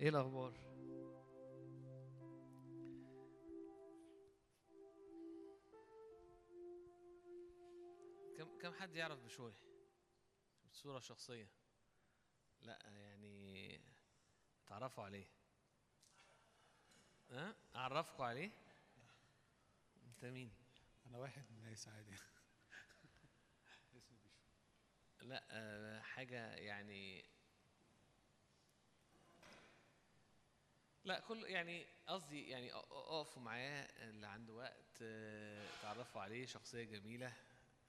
إيه الاخبار؟ كم كم حد يعرف بشوي؟ بصورة شخصية. لا يعني تعرفوا عليه. ها؟ اعرفكوا عليه؟ انت مين؟ أنا واحد من الناس عادي. اسمي لا آه، حاجة يعني لا كل يعني قصدي يعني أقفوا معاه اللي عنده وقت آه، تعرفوا عليه شخصية جميلة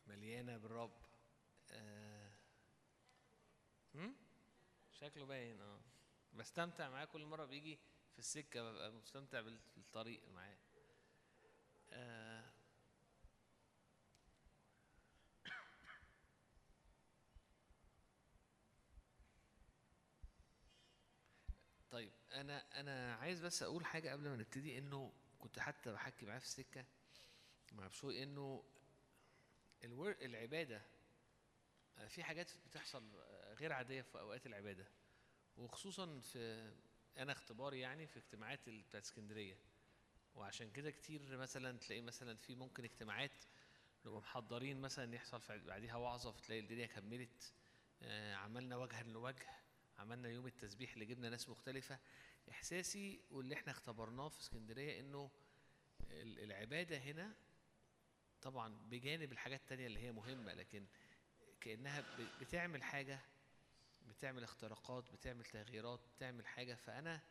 مليانة بالرب. هم؟ شكله باين آه. بستمتع معاه كل مرة بيجي في السكة ببقى مستمتع بال- بالطريق معاه آه، طيب أنا أنا عايز بس أقول حاجة قبل ما نبتدي إنه كنت حتى بحكي معاه في السكة مع بشوي إنه الور... العبادة في حاجات بتحصل غير عادية في أوقات العبادة وخصوصا في أنا اختباري يعني في اجتماعات بتاعت اسكندرية. وعشان كده كتير مثلا تلاقي مثلا في ممكن اجتماعات نبقى محضرين مثلا يحصل بعديها وعظة فتلاقي الدنيا كملت آه، عملنا وجها لوجه. عملنا يوم التسبيح اللي جبنا ناس مختلفة. إحساسي واللي إحنا اختبرناه في اسكندرية إنه ال- العبادة هنا طبعا بجانب الحاجات التانية اللي هي مهمة لكن كأنها بتعمل حاجة بتعمل اختراقات بتعمل تغييرات بتعمل حاجة. فأنا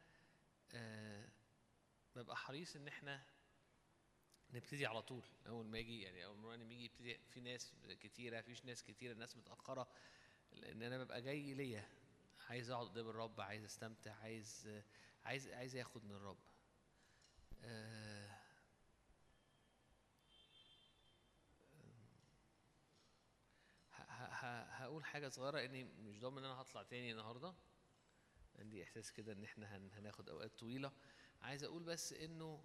آه ببقى حريص إن إحنا نبتدي على طول. أول ما يجي يعني أول ما يجي يبتدي في ناس كتيرة فيش ناس كتيرة ناس متأخرة. لأن أنا ببقى جاي ليا عايز اقعد قدام الرب عايز استمتع عايز عايز عايز اخد من الرب. آه، هقول حاجة صغيرة إني مش ضامن إن أنا هطلع تاني النهاردة. عندي إحساس كده إن إحنا هن- هناخد أوقات طويلة. عايز أقول بس إنه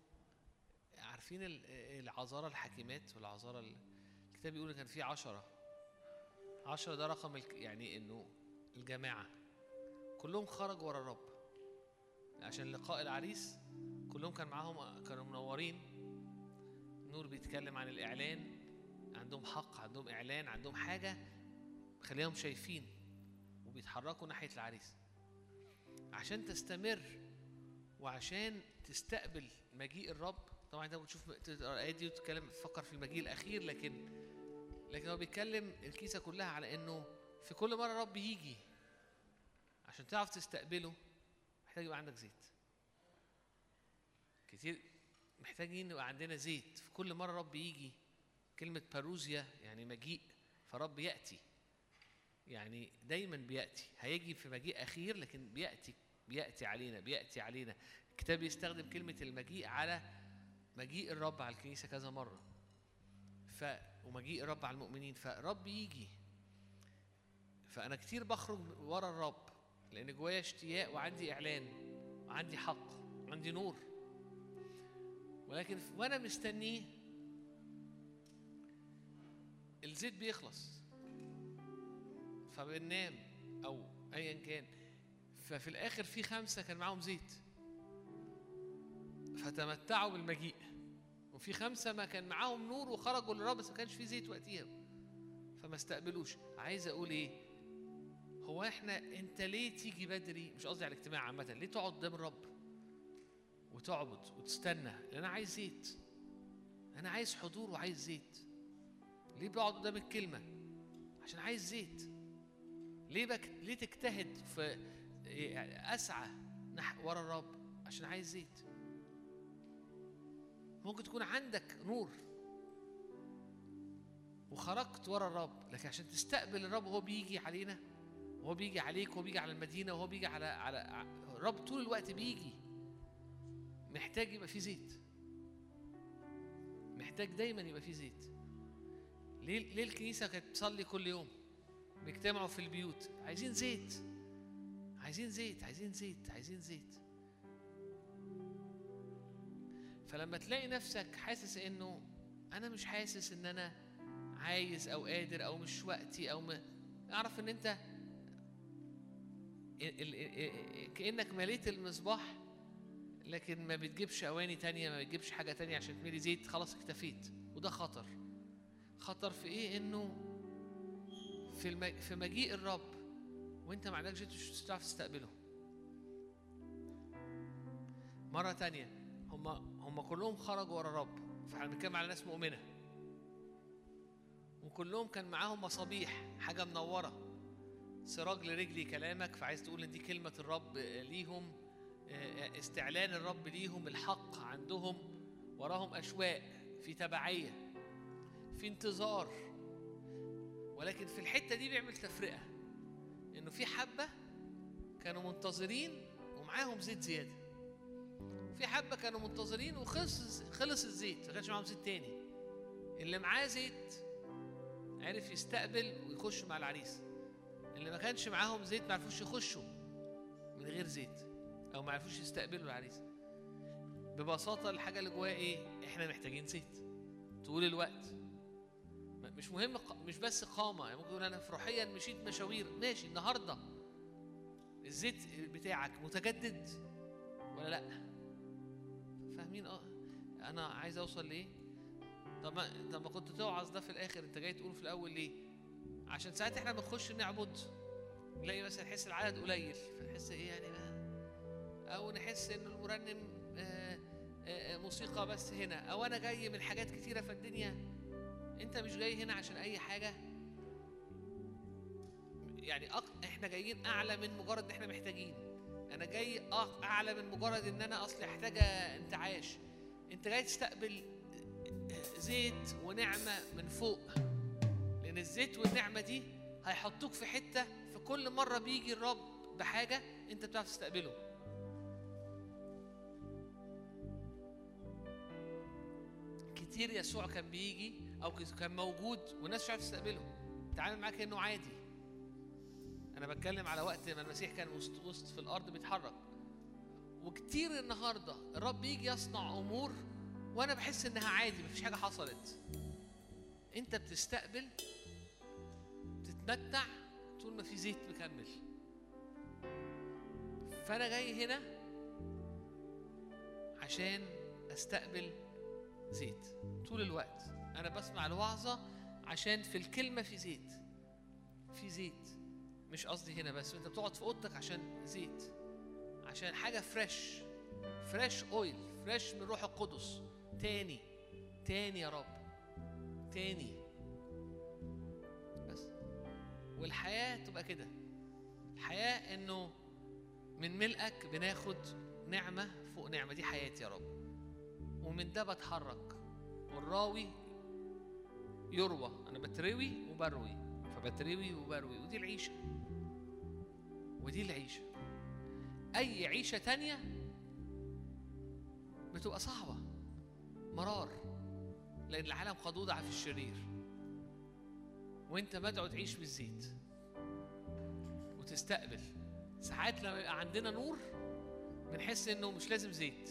عارفين ال- العذارى الحكيمات والعذارى ال- الكتاب بيقول كان في عشرة. عشرة ده رقم يعني إنه الجماعة. كلهم خرجوا ورا الرب. عشان لقاء العريس كلهم كان معاهم كانوا منورين. نور بيتكلم عن الإعلان عندهم حق عندهم إعلان عندهم حاجة خليهم شايفين وبيتحركوا ناحية العريس. عشان تستمر وعشان تستقبل مجيء الرب طبعا أنت بتشوف الايه دي وتتكلم تفكر في المجيء الأخير لكن لكن هو بيتكلم الكيسة كلها على إنه في كل مرة الرب يجي عشان تعرف تستقبله محتاج يبقى عندك زيت. كتير محتاجين يبقى عندنا زيت. في كل مرة رب يجي كلمة باروزيا يعني مجيء فرب يأتي. يعني دايما بيأتي. هيجي في مجيء أخير لكن بيأتي بيأتي علينا بيأتي علينا. الكتاب يستخدم كلمة المجيء على مجيء الرب على الكنيسة كذا مرة. ف ومجيء الرب على المؤمنين. فرب يجي. فأنا كتير بخرج ورا الرب. لأن جوايا اشتياق وعندي إعلان وعندي حق وعندي نور. ولكن وأنا مستنيه الزيت بيخلص. فبننام أو أيا كان. ففي الآخر في خمسة كان معاهم زيت. فتمتعوا بالمجيء. وفي خمسة ما كان معاهم نور وخرجوا للرب بس ما كانش في زيت وقتها. فما استقبلوش. عايز أقول إيه؟ هو إحنا أنت ليه تيجي بدري؟ مش قصدي على الاجتماع عامة ليه تقعد قدام الرب وتعبد وتستنى؟ لأن أنا عايز زيت. أنا عايز حضور وعايز زيت. ليه بقعد قدام الكلمة؟ عشان عايز زيت. ليه بك... ليه تجتهد في أسعى نح... ورا الرب؟ عشان عايز زيت. ممكن تكون عندك نور وخرجت ورا الرب لكن عشان تستقبل الرب وهو بيجي علينا وهو بيجي عليك وهو بيجي على المدينة وهو بيجي على على الرب طول الوقت بيجي. محتاج يبقى فيه زيت. محتاج دايما يبقى فيه زيت. ليه ليه الكنيسة كانت بتصلي كل يوم؟ بيجتمعوا في البيوت. عايزين زيت. عايزين زيت. عايزين زيت. عايزين زيت. فلما تلاقي نفسك حاسس إنه أنا مش حاسس إن أنا عايز أو قادر أو مش وقتي أو ما أعرف إن أنت كأنك مليت المصباح لكن ما بتجيبش أواني تانية ما بتجيبش حاجة تانية عشان تملي زيت خلاص اكتفيت. وده خطر. خطر في إيه؟ إنه في الم... في مجيء الرب وإنت ما عندكش زيت مش هتعرف تستقبله. مرة تانية هم هم كلهم خرجوا ورا الرب. فإحنا بنتكلم على ناس مؤمنة. وكلهم كان معاهم مصابيح حاجة منورة. سراج لرجلي كلامك فعايز تقول إن دي كلمة الرب ليهم استعلان الرب ليهم الحق عندهم وراهم أشواق في تبعية في انتظار ولكن في الحتة دي بيعمل تفرقة إنه في حبة كانوا منتظرين ومعاهم زيت زيادة في حبة كانوا منتظرين وخلص خلص الزيت ما كانش معاهم زيت تاني اللي معاه زيت عرف يستقبل ويخش مع العريس. اللي ما كانش معاهم زيت ما عرفوش يخشوا من غير زيت أو ما عرفوش يستقبلوا العريس. ببساطة الحاجة اللي جواها إيه؟ إحنا محتاجين زيت. طول الوقت. مش مهم مش بس قامة. يعني ممكن يقول أنا في روحيا مشيت مشاوير. ماشي النهاردة. الزيت بتاعك متجدد ولا لأ؟ فاهمين؟ آه. أنا عايز أوصل لإيه؟ طب ما طب ما كنت توعظ ده في الآخر. أنت جاي تقول في الأول ليه؟ عشان ساعات إحنا بنخش نعبد نلاقي مثلا نحس العدد قليل. فنحس إيه يعني بقى؟ أو نحس إن المرنم آه، آه، موسيقى بس هنا. أو أنا جاي من حاجات كتيرة في الدنيا. أنت مش جاي هنا عشان أي حاجة؟ يعني. إحنا جايين أعلى من مجرد إن إحنا محتاجين. أنا جاي. أعلى من مجرد إن أنا أصلي محتاجه انتعاش. أنت جاي تستقبل زيت ونعمة من فوق. لأن الزيت والنعمة دي هيحطوك في حتة في كل مرة بيجي الرب بحاجة أنت بتعرف تستقبله. كتير يسوع كان بيجي أو كان موجود والناس مش عارفة تستقبله. تعامل معاه كانه عادي. أنا بتكلم على وقت ما المسيح كان وسط وسط في الأرض بيتحرك. وكتير النهارده الرب يجي يصنع أمور وأنا بحس إنها عادي مفيش حاجة حصلت. أنت بتستقبل تتمتع طول ما في زيت مكمل. فأنا جاي هنا عشان أستقبل زيت. طول الوقت أنا بسمع الوعظة عشان في الكلمة في زيت. في زيت. مش قصدي هنا بس أنت بتقعد في أوضتك عشان زيت. عشان حاجة fresh fresh oil fresh من روح القدس. تاني. تاني يا رب. تاني. والحياة تبقى كده. الحياة إنه من ملئك بناخد نعمة فوق نعمة. دي حياتي يا رب. ومن ده بتحرك. والراوي يروى. أنا بتروي وبروي. فبتروي وبروي. ودي العيشة. ودي العيشة. أي عيشة تانية بتبقى صعبة. مرار. لأن العالم قد وضع في الشرير. وانت مدعو تعيش بالزيت وتستقبل. ساعات لما يبقى عندنا نور بنحس انه مش لازم زيت.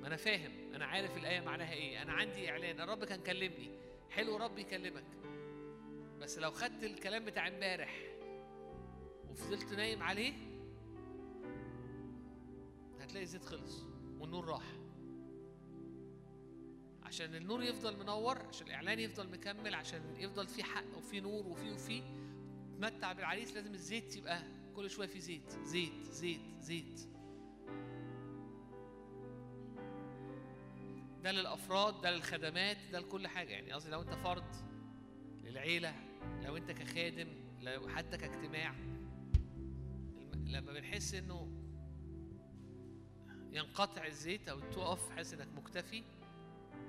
ما أنا فاهم أنا عارف الآية معناها إيه أنا عندي إعلان الرب كان كلمني. حلو رب يكلمك. بس لو خدت الكلام بتاع امبارح وفضلت نايم عليه هتلاقي الزيت خلص والنور راح. عشان النور يفضل منور عشان الإعلان يفضل مكمل عشان يفضل في حق وفي نور وفي وفي. تمتع بالعريس لازم الزيت يبقى كل شوية في زيت زيت زيت زيت. ده للأفراد ده للخدمات ده لكل حاجة. يعني قصدي لو أنت فرد للعيلة لو أنت كخادم لو حتى كاجتماع لما بنحس إنه ينقطع الزيت أو تقف حاسس إنك مكتفي.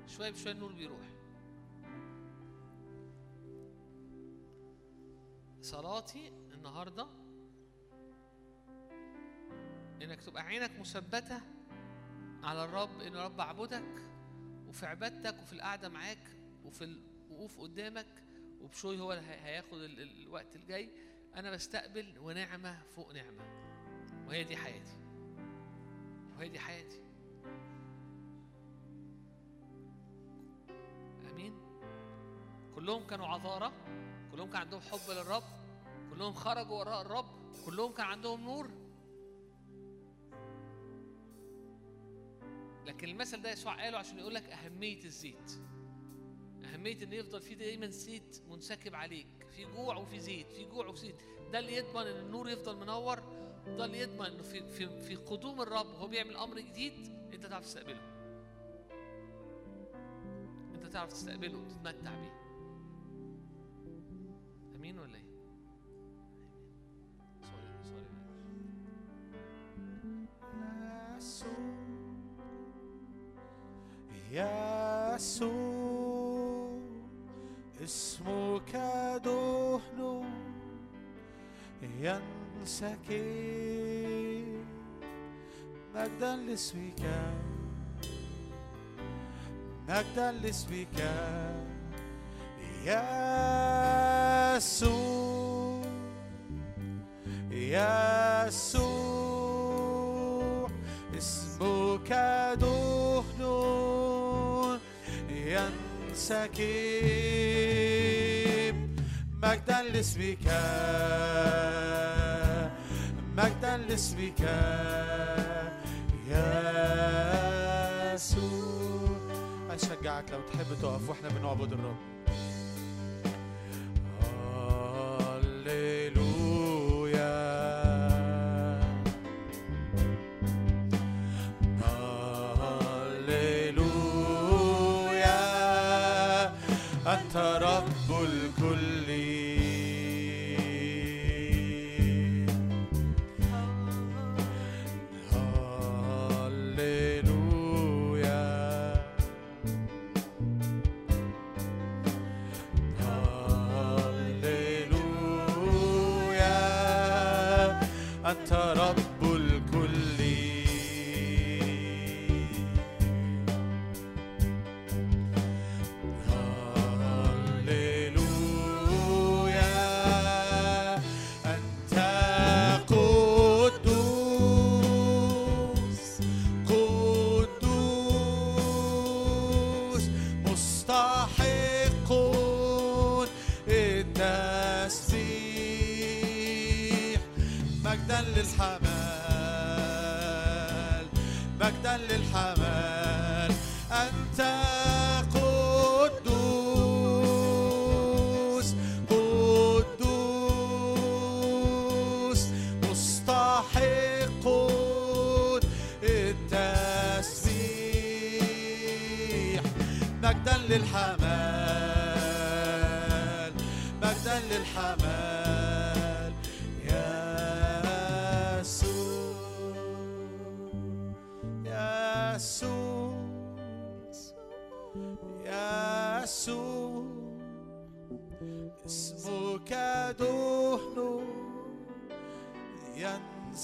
شوية بشوية النور بيروح. صلاتي النهارده إنك تبقى عينك مثبتة على الرب يا رب اعبدك وفي عبادتك وفي القعدة معاك وفي الوقوف قدامك وبشوي هو هياخد ال- ال- الوقت الجاي. أنا بستقبل ونعمة فوق نعمة وهي دي حياتي. وهي دي حياتي. كلهم كانوا عذارى كلهم كان عندهم حب للرب كلهم خرجوا وراء الرب كلهم كان عندهم نور. لكن المثل ده يسوع قاله عشان يقول لك أهمية الزيت. أهمية إن يفضل في دايما زيت منسكب عليك في جوع وفي زيت في جوع وفي زيت. ده اللي يضمن إن النور يفضل منور ده اللي يضمن إنه في في في قدوم الرب وهو بيعمل أمر جديد أنت تعرف تستقبله. أنت تعرف تستقبله وتتمتع بيه. أمين ولا إيه؟ سوري سوري يسوع اسمك دهن ينسكب مجدا لاسمك مجدا لاسمك يسوع يسوع اسمك دهن ينسكب. مجدا لاسمك مجدا لاسمك يسوع. أشجعك لو تحب تقف وإحنا بنعبد الرب. أنت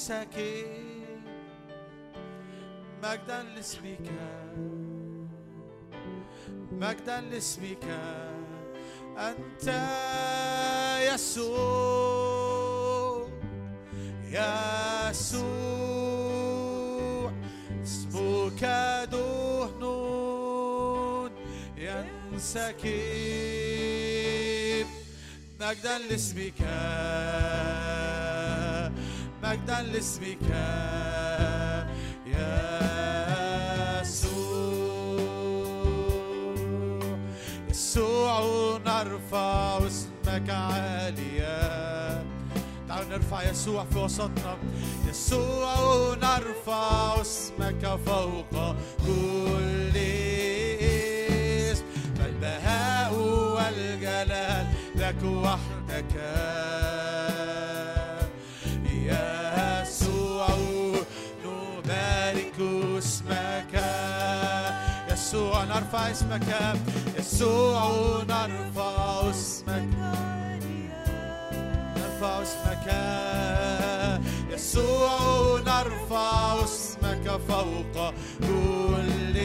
ينسكب مجدا لاسمك مجدا لاسمك أنت يسوع يسوع اسمك دهن ينسكب مجدا لاسمك مجدا لاسمك يسوع يسوع نرفع اسمك عاليا. تعالوا نرفع يسوع في وسطنا يسوع نرفع اسمك فوق كل اسم. فالبهاء والجلال لك وحدك. اسمك. يسوع نرفع اسمك. يسوع نرفع اسمك. نرفع اسمك. يسوع نرفع اسمك فوق كل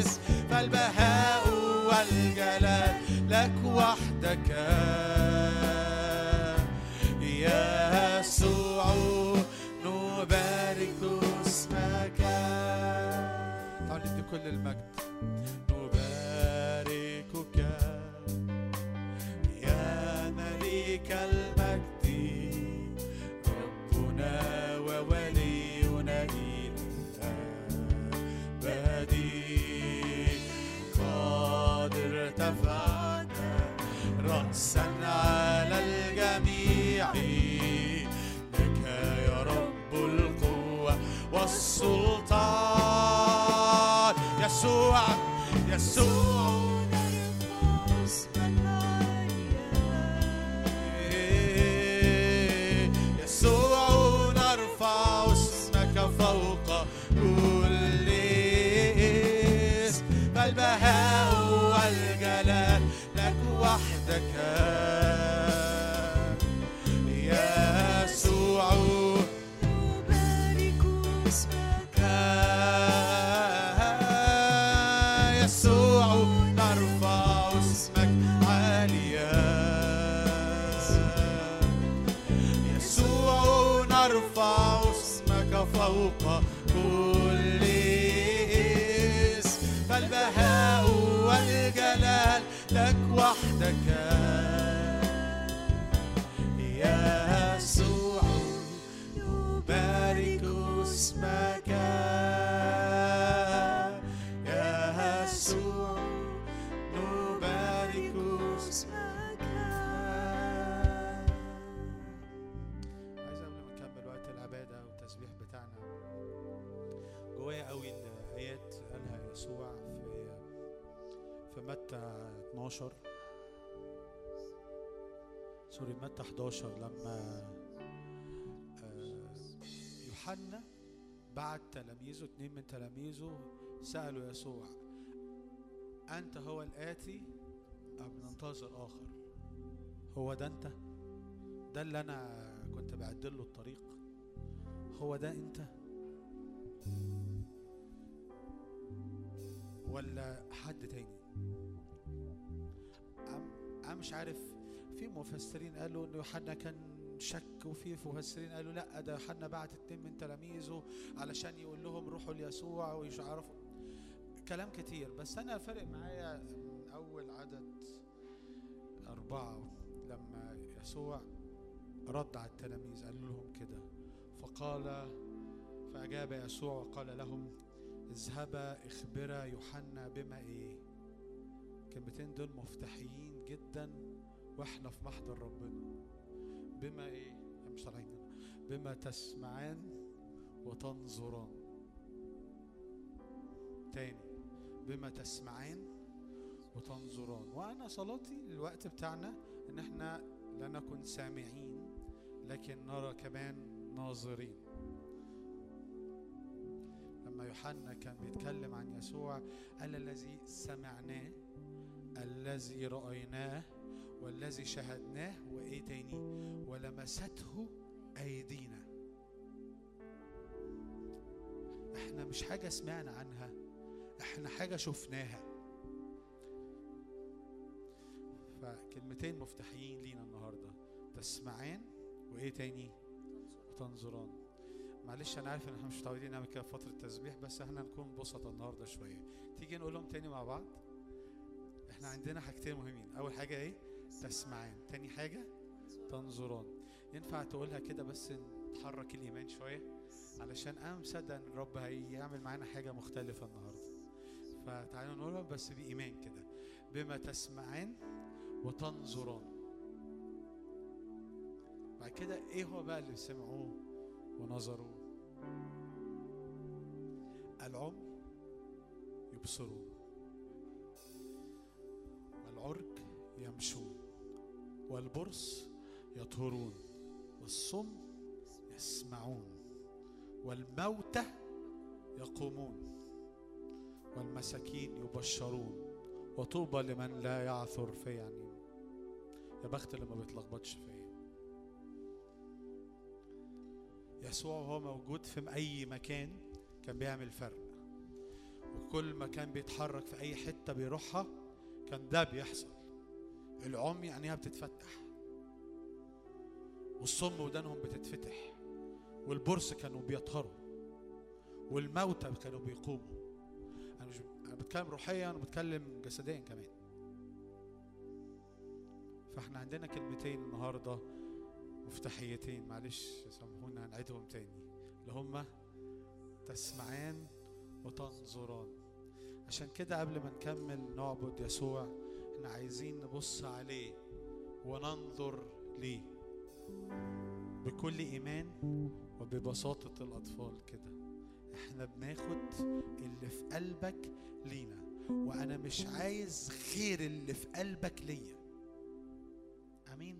اسم. فالبهاء والجلال لك وحدك. كل المجد. يسوع يسوع متى 11 لما آه، يوحنا بعت تلاميذه اتنين من تلاميذه سألوا يسوع أنت هو الآتي أم ننتظر آخر؟ هو ده أنت؟ ده اللي أنا كنت بعدل له الطريق. هو ده أنت؟ ولا حد تاني؟ أنا مش عارف في مفسرين قالوا إن يوحنا كان شك وفي مفسرين قالوا لا ده يوحنا بعت اتنين من تلاميذه علشان يقول لهم روحوا ليسوع ويعرفوا كلام كتير بس أنا فارق معايا من أول عدد أربعة لما يسوع رد على التلاميذ قال لهم كده. فقال فأجاب يسوع وقال لهم اذهبا اخبرا يوحنا بما إيه؟ الكلمتين دول مفتاحيين جدا. وإحنا في محضر ربنا. بما إيه؟ مش بما تسمعان وتنظران. تاني. بما تسمعان وتنظران. وأنا صلاتي الوقت بتاعنا ان إحنا لا سامعين لكن نرى كمان ناظرين. لما يوحنا كان بيتكلم عن يسوع قال الذي سمعناه الذي رأيناه والذي شهدناه وإيه تاني؟ ولمسته أيدينا. إحنا مش حاجة سمعنا عنها إحنا حاجة شفناها. فكلمتين مفتاحيين لينا النهاردة تسمعان وإيه تاني؟ وتنظران. معلش أنا عارف إن إحنا مش متعودين نعمل كده في فترة تسبيح بس إحنا نكون بسطة النهارده شوية. تيجي نقولهم تاني مع بعض؟ إحنا عندنا حاجتين مهمين. أول حاجة إيه؟ تسمعان تاني حاجة؟ تنظران ينفع تقولها كده بس نحرك الإيمان شوية؟ علشان أنا مصدق إن الرب هيعمل معانا حاجة مختلفة النهارده. فتعالوا نقولها بس بإيمان كده. بما تسمعان وتنظران بعد كده إيه هو بقى اللي سمعوه ونظروا العمي يبصرون والعرج يمشون والبرص يطهرون والصم يسمعون والموتى يقومون والمساكين يبشرون وطوبى لمن لا يعثر في يعني. يا بخت اللي ما بيتلخبطش فيا يسوع وهو موجود في أي مكان كان بيعمل فرق. وكل ما كان بيتحرك في أي حتة بيروحها كان ده بيحصل. العمي عينيها بتتفتح. والصم ودانهم بتتفتح. والبرص كانوا بيطهروا. والموتى كانوا بيقوموا. أنا مش أنا بتكلم روحيا وبتكلم جسديا كمان. فإحنا عندنا كلمتين النهارده مفتاحيتين. معلش سامحونا هنعيدهم تاني. اللي هما تسمعان وتنظران. عشان كده قبل ما نكمل نعبد يسوع إحنا عايزين نبص عليه وننظر ليه. بكل إيمان وببساطة الأطفال كده إحنا بناخد اللي في قلبك لينا وأنا مش عايز غير اللي في قلبك ليا. آمين.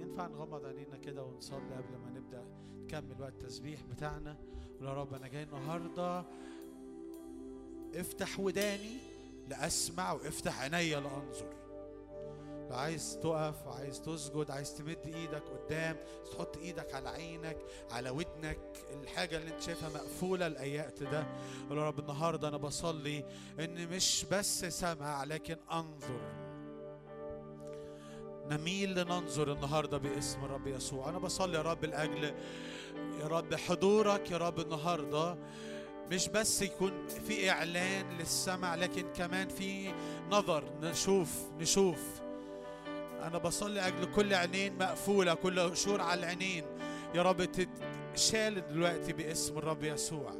ينفع نغمض عينينا كده ونصلي قبل ما نبدأ نكمل وقت التسبيح بتاعنا؟ يا رب أنا جاي النهارده افتح وداني لاسمع وأفتح عينيا لانظر لو عايز تقف عايز تسجد عايز تمد إيدك قدام تحط إيدك على عينك على ودنك. الحاجة اللي أنت شايفها مقفولة الايات ده. يا رب النهارده أنا بصلي إن مش بس سمع لكن أنظر. نميل لننظر النهارده باسم الرب يسوع. أنا بصلي يا رب لاجل يا رب حضورك يا رب النهارده. مش بس يكون في إعلان للسمع لكن كمان في نظر نشوف نشوف. أنا بصلي أجل كل عينين مقفولة كل قشور على العينين. يا رب تتشال دلوقتي باسم الرب يسوع.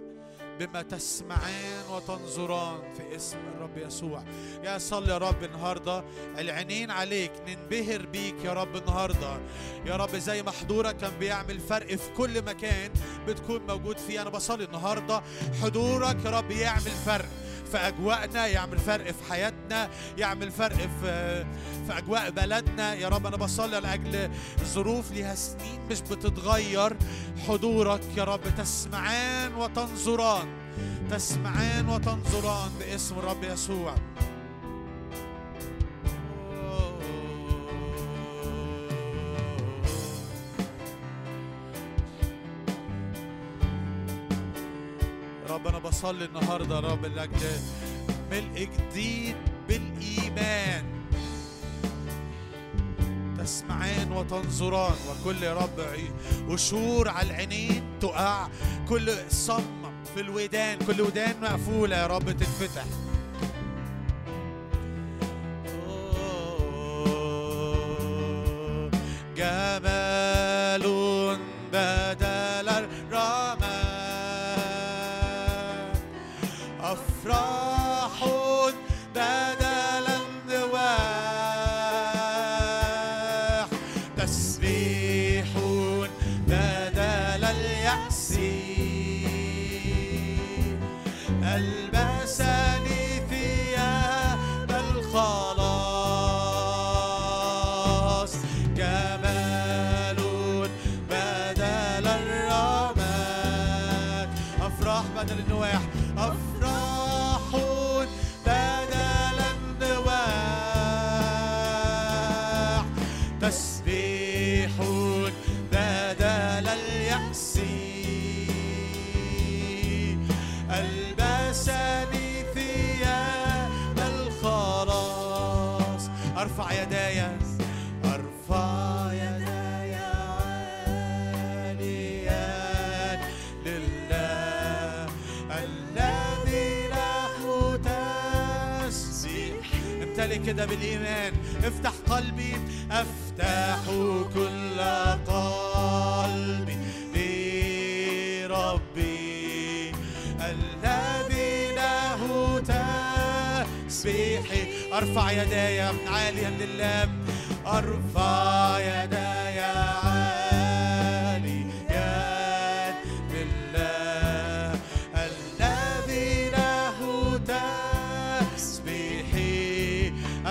بما تسمعان وتنظران في اسم الرب يسوع. يا صلي يا رب النهارده. العينين عليك. ننبهر بيك يا رب النهارده. يا رب زي ما حضورك كان بيعمل فرق في كل مكان بتكون موجود فيه. أنا بصلي النهارده. حضورك يا رب يعمل فرق. في أجواءنا يعمل فرق في حياتنا يعمل فرق في في أجواء بلدنا. يا رب أنا بصلي لاجل ظروف ليها سنين مش بتتغير. حضورك يا رب تسمعان وتنظران تسمعان وتنظران باسم الرب يسوع. رب أنا بصلي النهارده يا رب لاجل ملء جديد بالإيمان. تسمعان وتنظران وكل يا رب قشور على العينين تقع. كل صم في الودان كل ودان مقفولة يا رب تتفتح جمال بدل كده بالإيمان. افتح قلبي أفتح كل قلبي لربي. الذي له تسبيحي أرفع يداي عاليا لله. أرفع يداي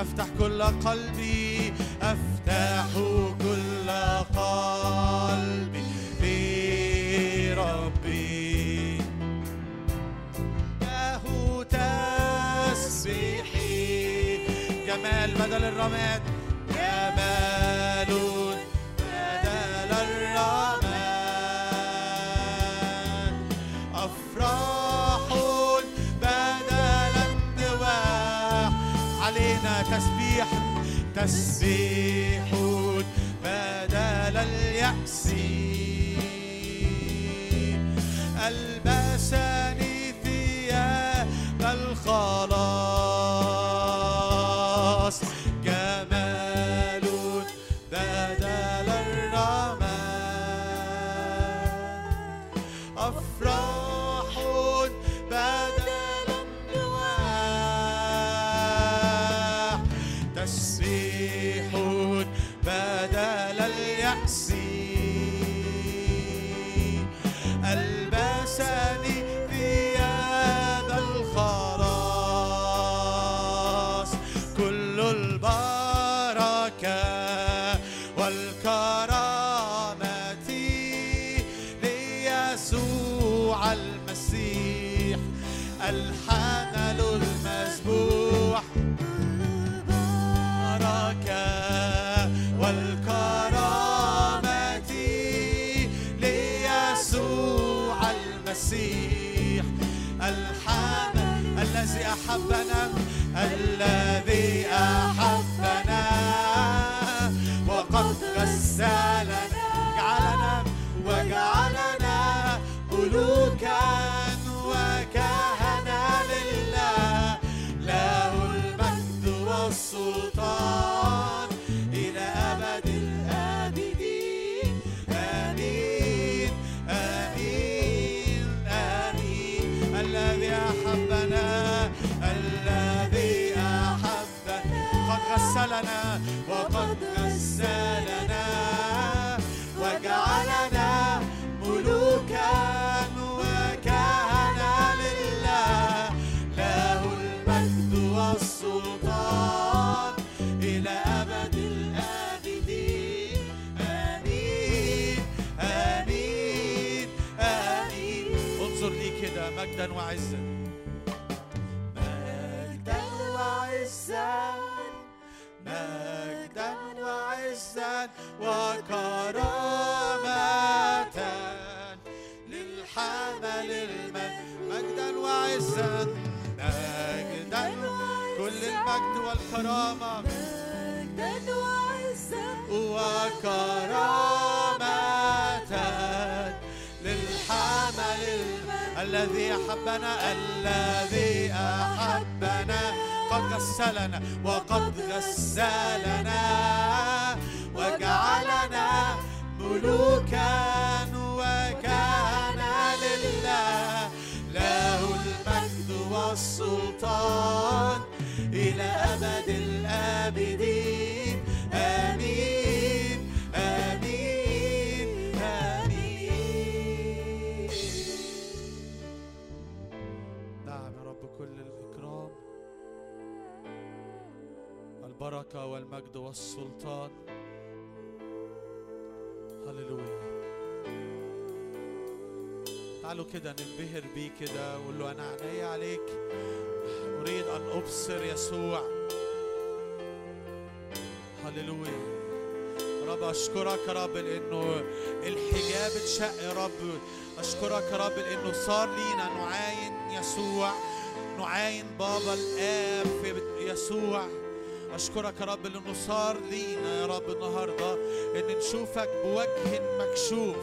أفتح كل قلبي أفتح كل قلبي لربي له تسبيحي جمال بدل الرماد. تسبيح وكرامة للحمل المجد مجدا وعزا مجدا كل المجد والكرامة. مجدا وعزا. وكرامة للحمل الذي أحبنا الذي أحبنا قد غسلنا وقد غسلنا. وجعلنا ملوكا وكان لله له المجد والسلطان إلى أبد الآبدين. آمين. آمين. آمين. نعم يا رب كل الإكرام البركة والمجد والسلطان. هللويا تعالوا كده ننبهر بيه كده وقول له أنا عيني عليك. أريد أن أبصر يسوع. هللويا رب أشكرك يا رب لأنه الحجاب اتشق يا رب. أشكرك يا رب لأنه صار لينا نعاين يسوع. نعاين بابا الآب في يسوع. أشكرك يا رب لأنه صار لينا يا رب النهاردة إن نشوفك بوجه مكشوف.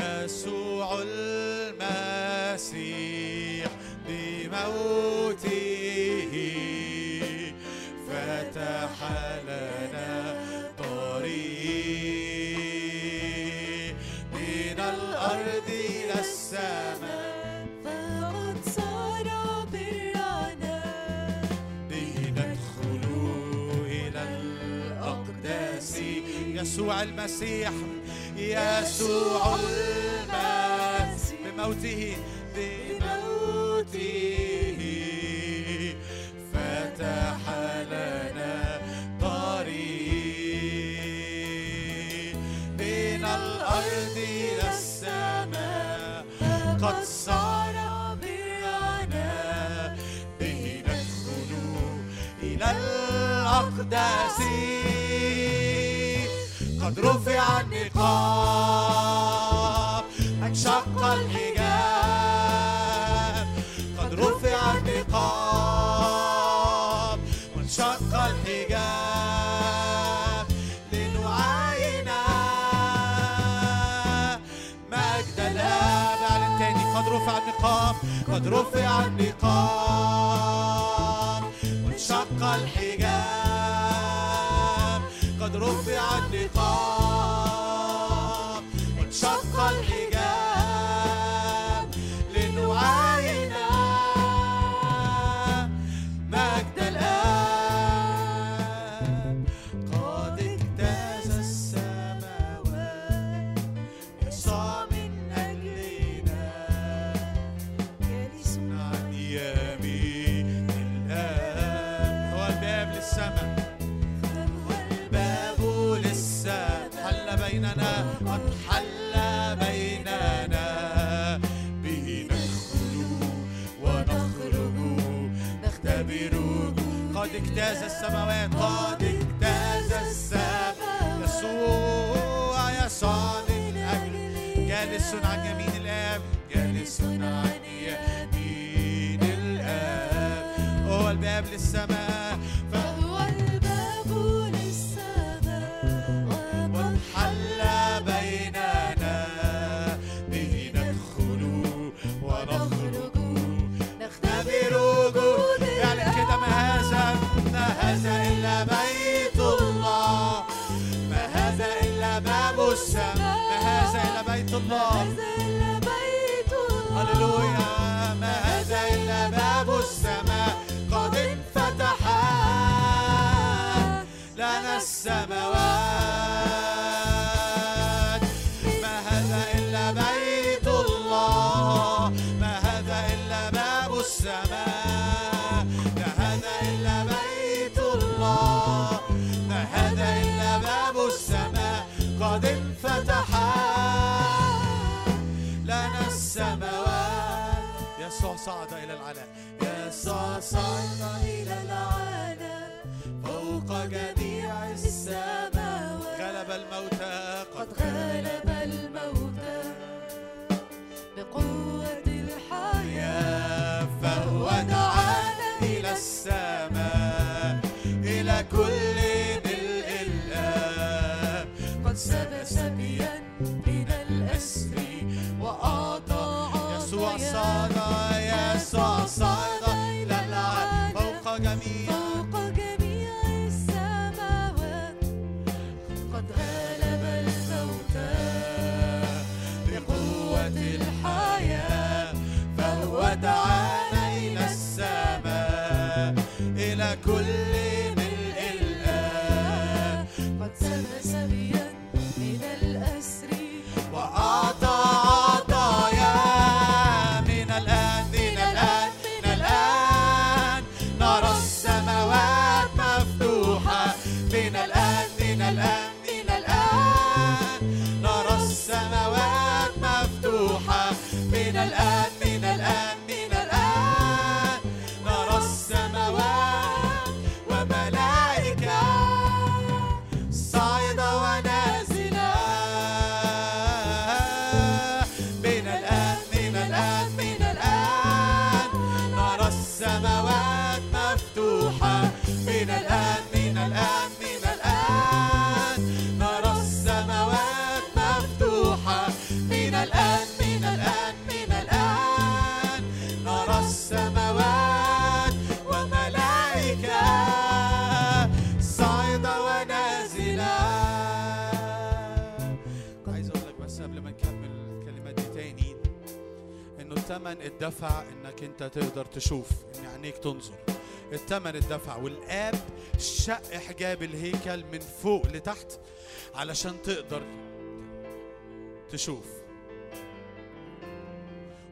يسوع المسيح بموته فتح لنا طريق من الأرض إلى السماء. يسوع المسيح يسوع المسيح. بموته بموته. فتح لنا طريق من الأرض إلى السماء. قد صار برنا به ندخل إلى الأقداس. قد رفع النقاب انشق الحجاب. قد رفع النقاب. وانشق الحجاب. لنعاين مجد الآب. أعلن تاني. قد رفع النقاب. قد رفع النقاب. وانشق الحجاب. رفع النقاب للسماء فهو الباب للسماء. وقد حل بيننا. به ندخل ونخرج. نختبر وجود يعني كده ما هذا ما هذا إلا بيت الله. ما هذا إلا باب السماء. ما هذا إلا بيت الله. السماوات. ما هذا إلا بيت الله. ما هذا إلا باب السماء. ما هذا إلا بيت الله. ما هذا إلا باب السماء. قد لنا السماوات. يسوع صعد إلى العلاء يسوع صعد إلى العالم فوق جميع يسوع الثمن اتدفع إنك أنت تقدر تشوف ان عينيك تنظر. الثمن اتدفع والآب شق حجاب الهيكل من فوق لتحت علشان تقدر تشوف.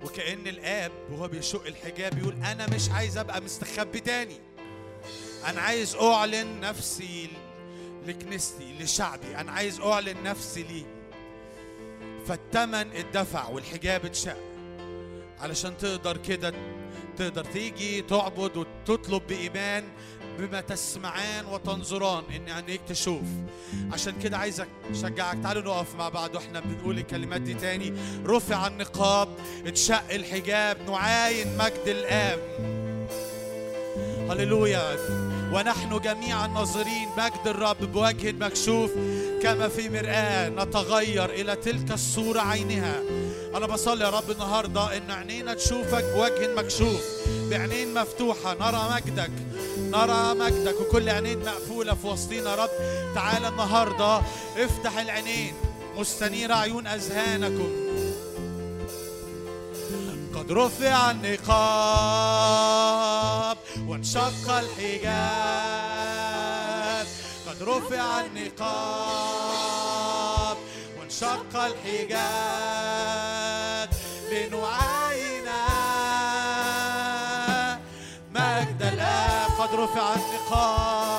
وكأن الآب وهو بيشق الحجاب يقول أنا مش عايز أبقى مستخبي تاني. أنا عايز أعلن نفسي لكنيستي لشعبي. أنا عايز أعلن نفسي ليه. فالتمن اتدفع والحجاب اتشق. علشان تقدر كده تقدر تيجي تعبد وتطلب بإيمان بما تسمعان وتنظران ان عينيك تشوف. عشان كده عايزك أشجعك. تعالوا نقف مع بعض وإحنا بنقول الكلمات دي تاني. رفع النقاب اتشق الحجاب نعاين مجد الآب. هللويا. ونحن جميعا ناظرين مجد الرب بوجه مكشوف. كما في مرآة نتغير إلى تلك الصورة عينها. أنا بصلي يا رب النهاردة إن عينينا تشوفك بوجه مكشوف بعينين مفتوحة نرى مجدك نرى مجدك وكل عينين مقفولة في وسطينا يا رب. تعالى النهاردة افتح العينين مستنيرة عيون أذهانكم. قد رفع النقاب وانشق الحجاب. قد رفع النقاب وانشق الحجاب لنعاين مجد الآب قد رفع النقاب.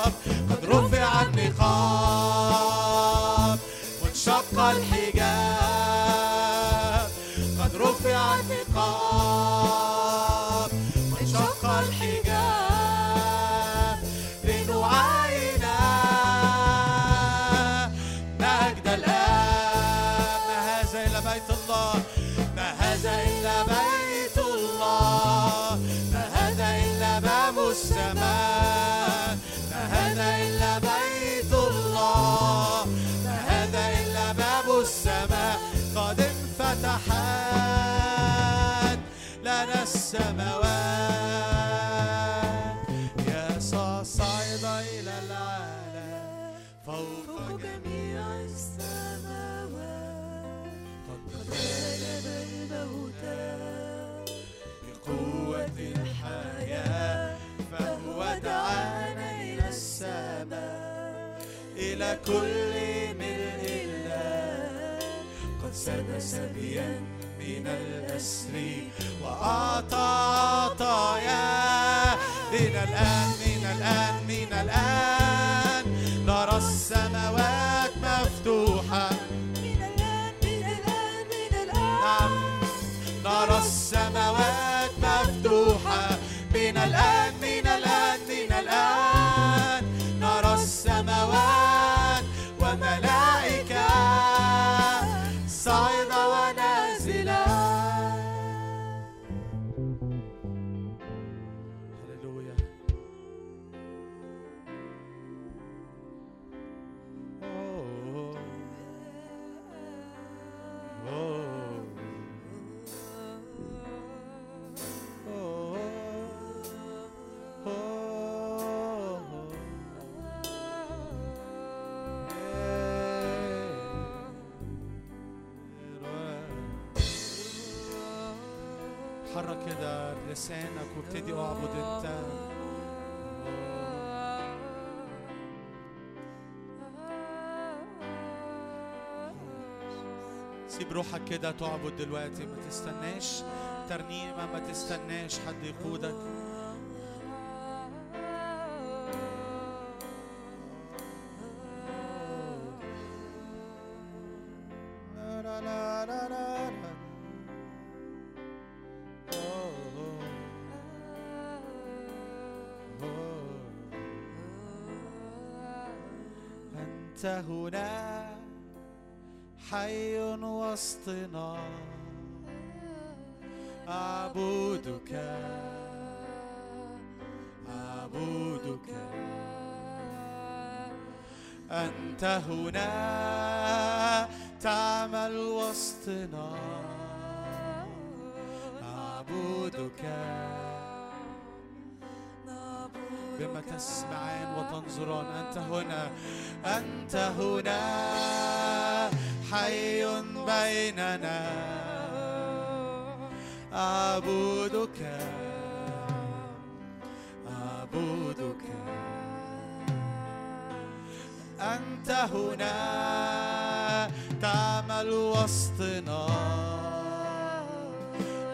السماء إلى كل ملء الله قد ساد سبيا من الأسر وأعطى عطايا. من الآن من الآن من الآن. كده تعبد دلوقتي ما تستناش ترنيمة ما تستناش حد يقودك. أنت هنا حي وسطنا. أعبدك. أعبدك. أنت هنا. تعمل وسطنا أعبدك. بما تسمعان وتنظران أنت هنا. أنت هنا. حي بيننا. أعبدك. أعبدك. أنت هنا. تعمل وسطنا.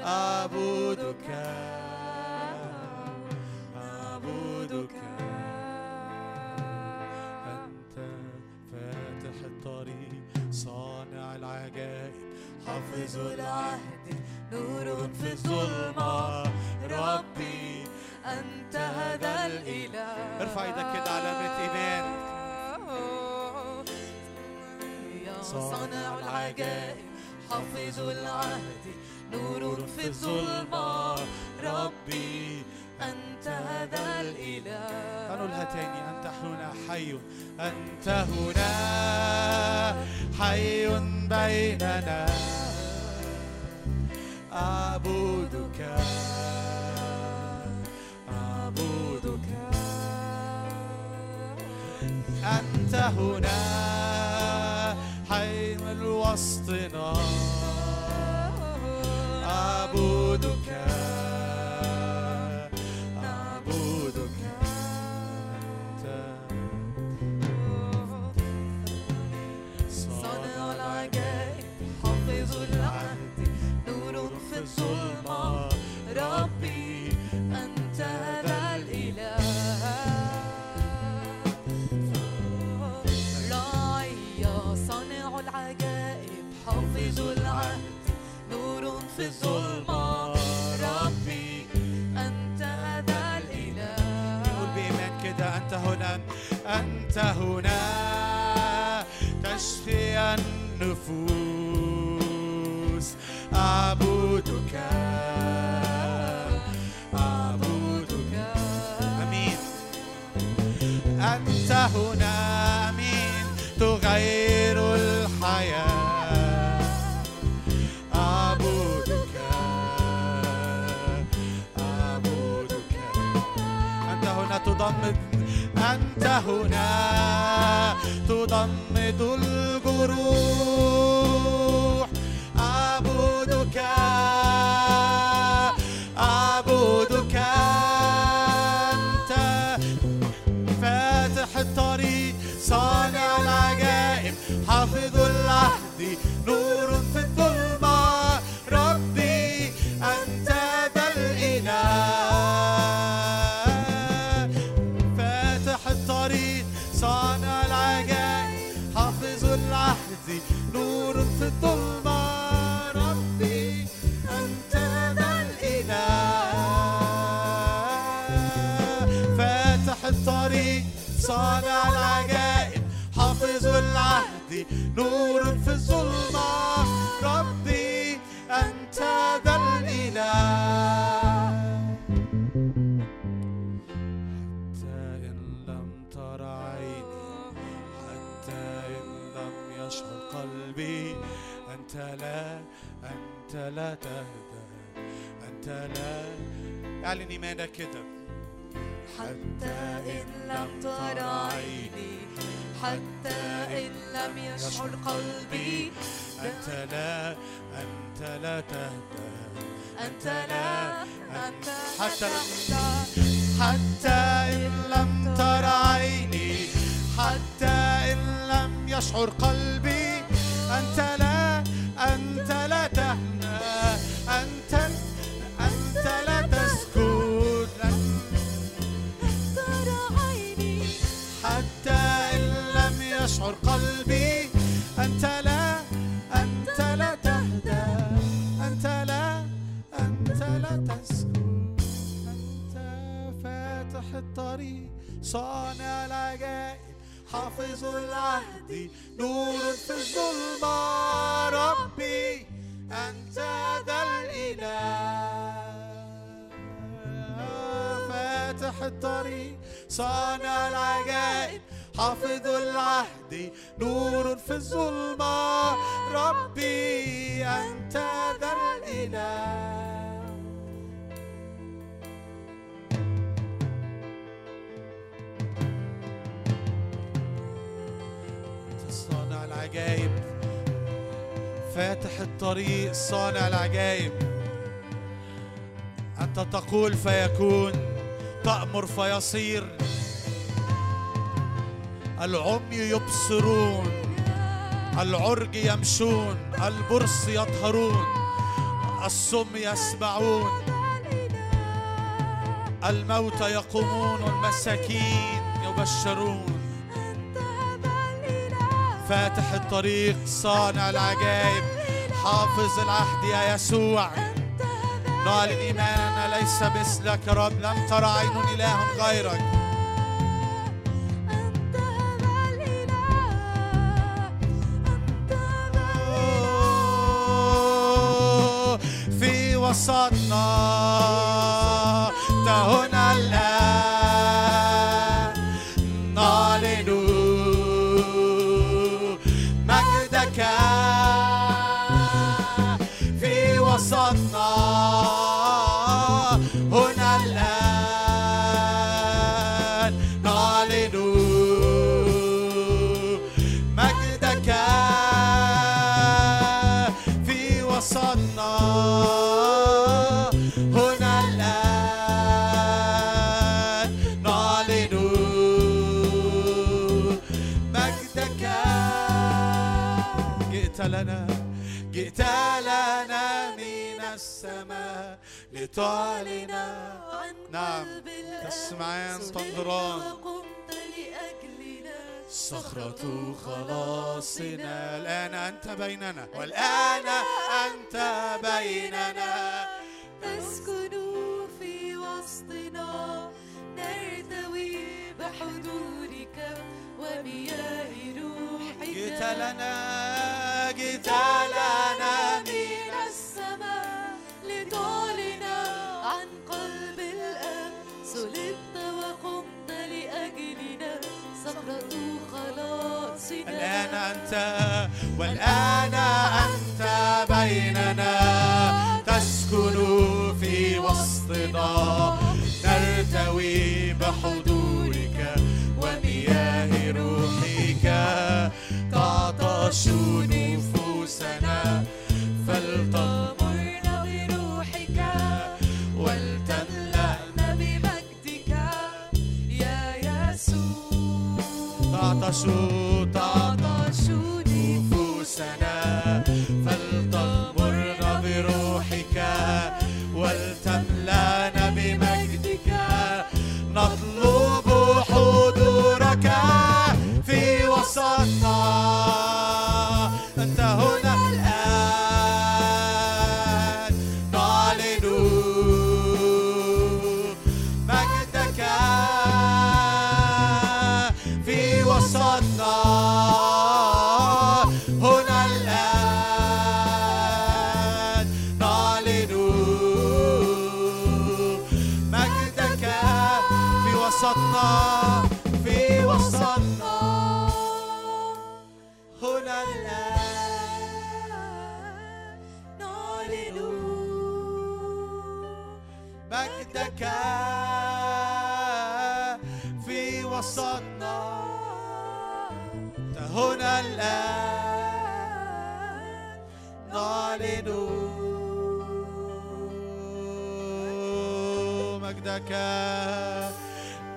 أعبدك حافظ العهد نور في الظلمة. ربي أنت هذا الإله. ارفع إيدك كده علامة إيمان. يا صانع العجائب حافظ العهد نور في الظلمة. ربي أنت هذا الإله. هنقولها تاني أنت هنا حي أنت هنا حي بيننا. أعبدك أعبدك. أنت هنا حي من وسطنا. أعبدك. في ربي أنت الإله. كده أنت هنا أنت هنا. تشفي النفوس. أعبدك. أعبدك. أمين. أنت هنا. أنت هنا تضمد الجروح نور في الظلمة. ربي أنت ذا الإله. حتى إن لم تر عيني حتى إن لم يشعر قلبي أنت لا أنت لا تهدى أنت لا. اعلن إيمانك كده حتى إن لم تر عيني حتى إن لم يشعر قلبي. أنت لا أنت لا تهدى أنت لا أنت حتى حتى إن لم تر عيني حتى إن لم يشعر قلبي. أنت لا الطريق. صانع العجائب حافظ العهد نور في الظلمة. ربي أنت ذا الإله. فاتح الطريق. صانع العجائب حافظ العهد نور في الظلمة. ربي أنت ذا الإله. فاتح الطريق صانع العجائب أنت تقول فيكون تأمر فيصير. العمي يبصرون العرج يمشون البرص يطهرون الصم يسمعون الموتى يقومون والمساكين يبشرون. فاتح الطريق صانع العجائب حافظ العهد يا يسوع. نعلن إيماننا ليس مثلك يا رب. لم تر عين إله غيرك. وسطنا أنت هنا لتعلن عن نعم. قلب تسمعان تنظران وقمت لأجلنا. صخرة خلاصنا. الآن أنت بيننا. والآن أنت بيننا. تسكن في وسطنا. نرتوي بحضورك ومياه روحك. جئت لنا جئت لنا الآن أنت والآن أنت بيننا. تسكن في وسطنا نرتوي بحضورك ومياه روحك. تعطش نفوسنا فلتنطق pasos.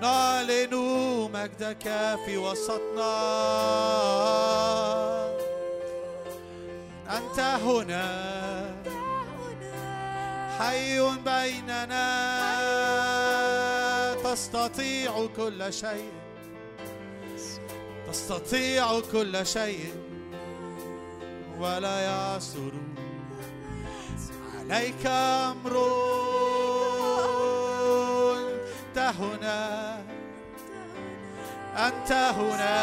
نعلن مجدك في وسطنا. أنت هنا. حي بيننا. تستطيع كل شيء. تستطيع كل شيء. ولا يعثر عليك أمر. أنت هنا. أنت هنا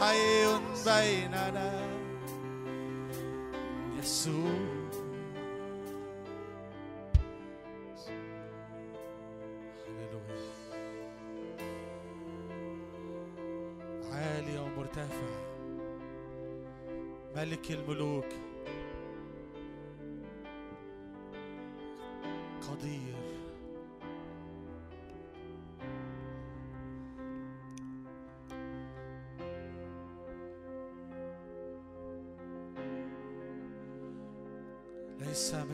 حي بيننا. يسوع. عالي ومرتفع. ملك الملوك.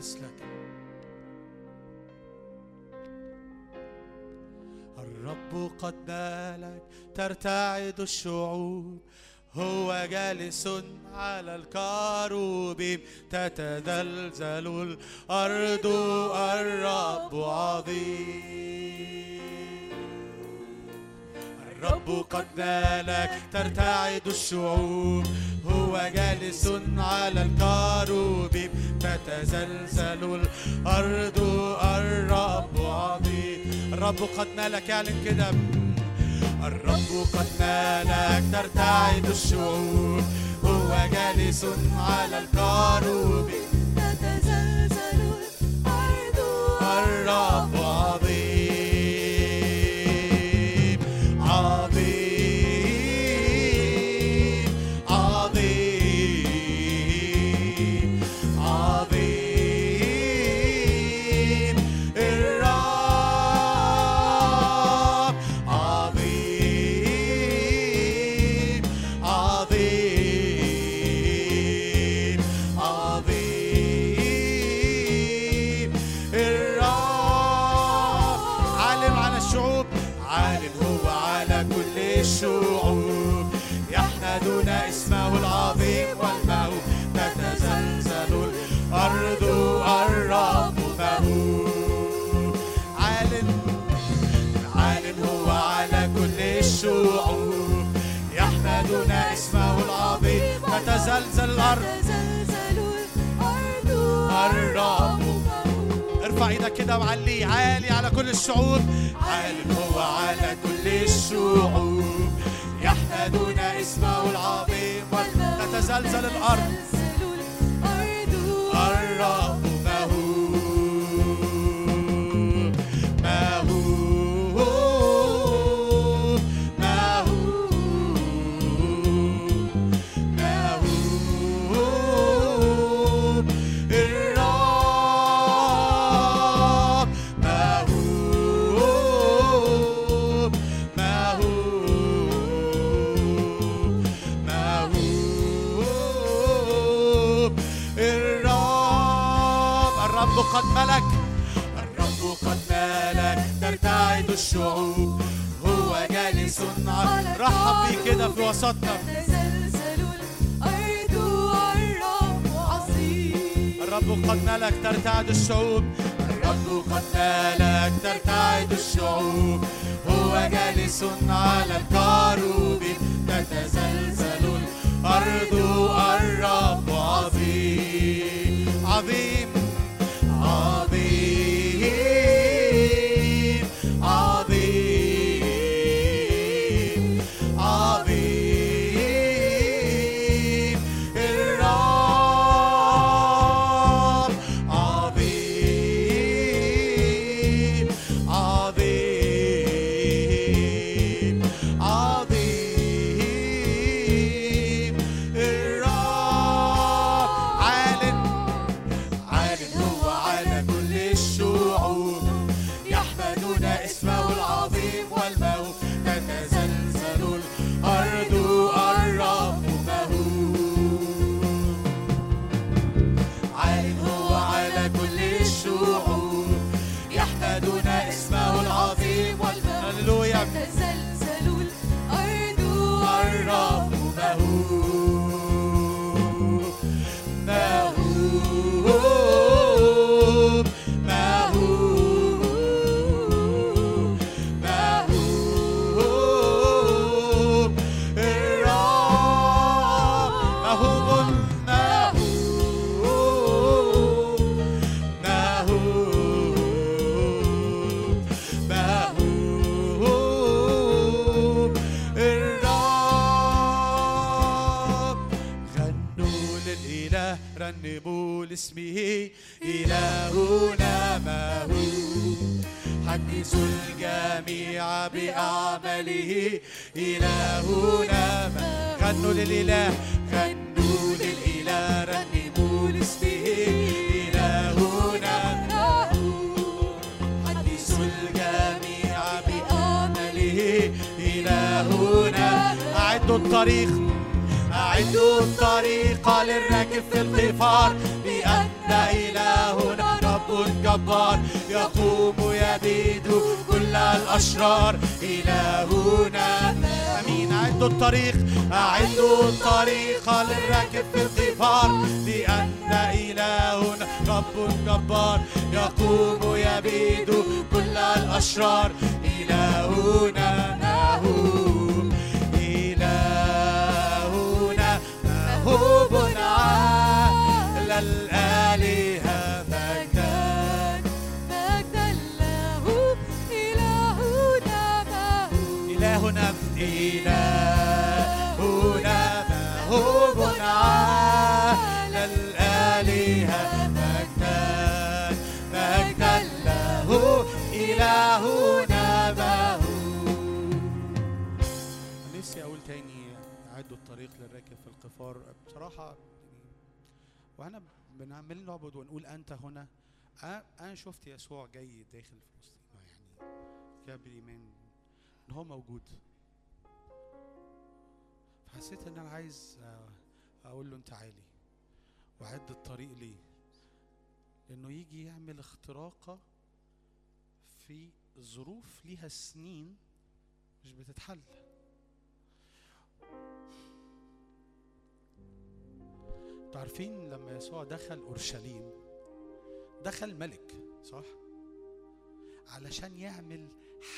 مثلك الرب قد نالك ترتعد الشعوب هو جالس على الكروبيم تتزلزل الأرض الرب عظيم. الرب قد نالك ترتعد الشعوب هو جالس على الكروبيم تتزلزل الأرض. الرب عظيم. الرب قد نالك اعلن كده الرب قد نالك ترتعد الشعوب. هو جالس على الكروبيم تتزلزل الأرض. الرب الأرض الرب. ارفع إيدك كده وعلي عالي على كل الشعوب. عالم هو على كل الشعوب. يحمدون اسمه العظيم. تتزلزل الأرض. ملك ترتعد الشعوب. هو جالس على رحب بيه كده في وسطنا. تتزلزل الأرض والرب عظيم الرب قد ملك ترتعد الشعوب. الرب قد ملك ترتعد الشعوب. هو جالس على الكروب تتزلزل الأرض الرب عظيم عظيم. عظيم. غنوا للإله غنوا للإله رنموا لاسمه إلهنا حدثوا الجميع بأعماله إلهنا أعدوا الطريق أعدوا الطريق للراكب في القفار بأن إلهنا رب جبار يقوم يبيد كل الأشرار. إلهنا أعدوا الطريق أعدوا الطريق للراكب في القفار لأن إلهنا رب جبار يقوم يبيد كل الأشرار. إلهنا مهوب إلهنا مهوب على الطريق للراكب في القفار. بصراحة يعني وأنا بنعمل نعبد ونقول أنت هنا. أنا أنا شفت يسوع جاي داخل فلسطين يعني كده بالإيمان إن هو موجود. فحسيت إن أنا عايز آه، أقول له أنت عالي وأعد الطريق ليه. لأنه يجي يعمل اختراقة في ظروف ليها سنين مش بتتحل. أنتوا عارفين لما يسوع دخل أورشليم دخل ملك صح؟ علشان يعمل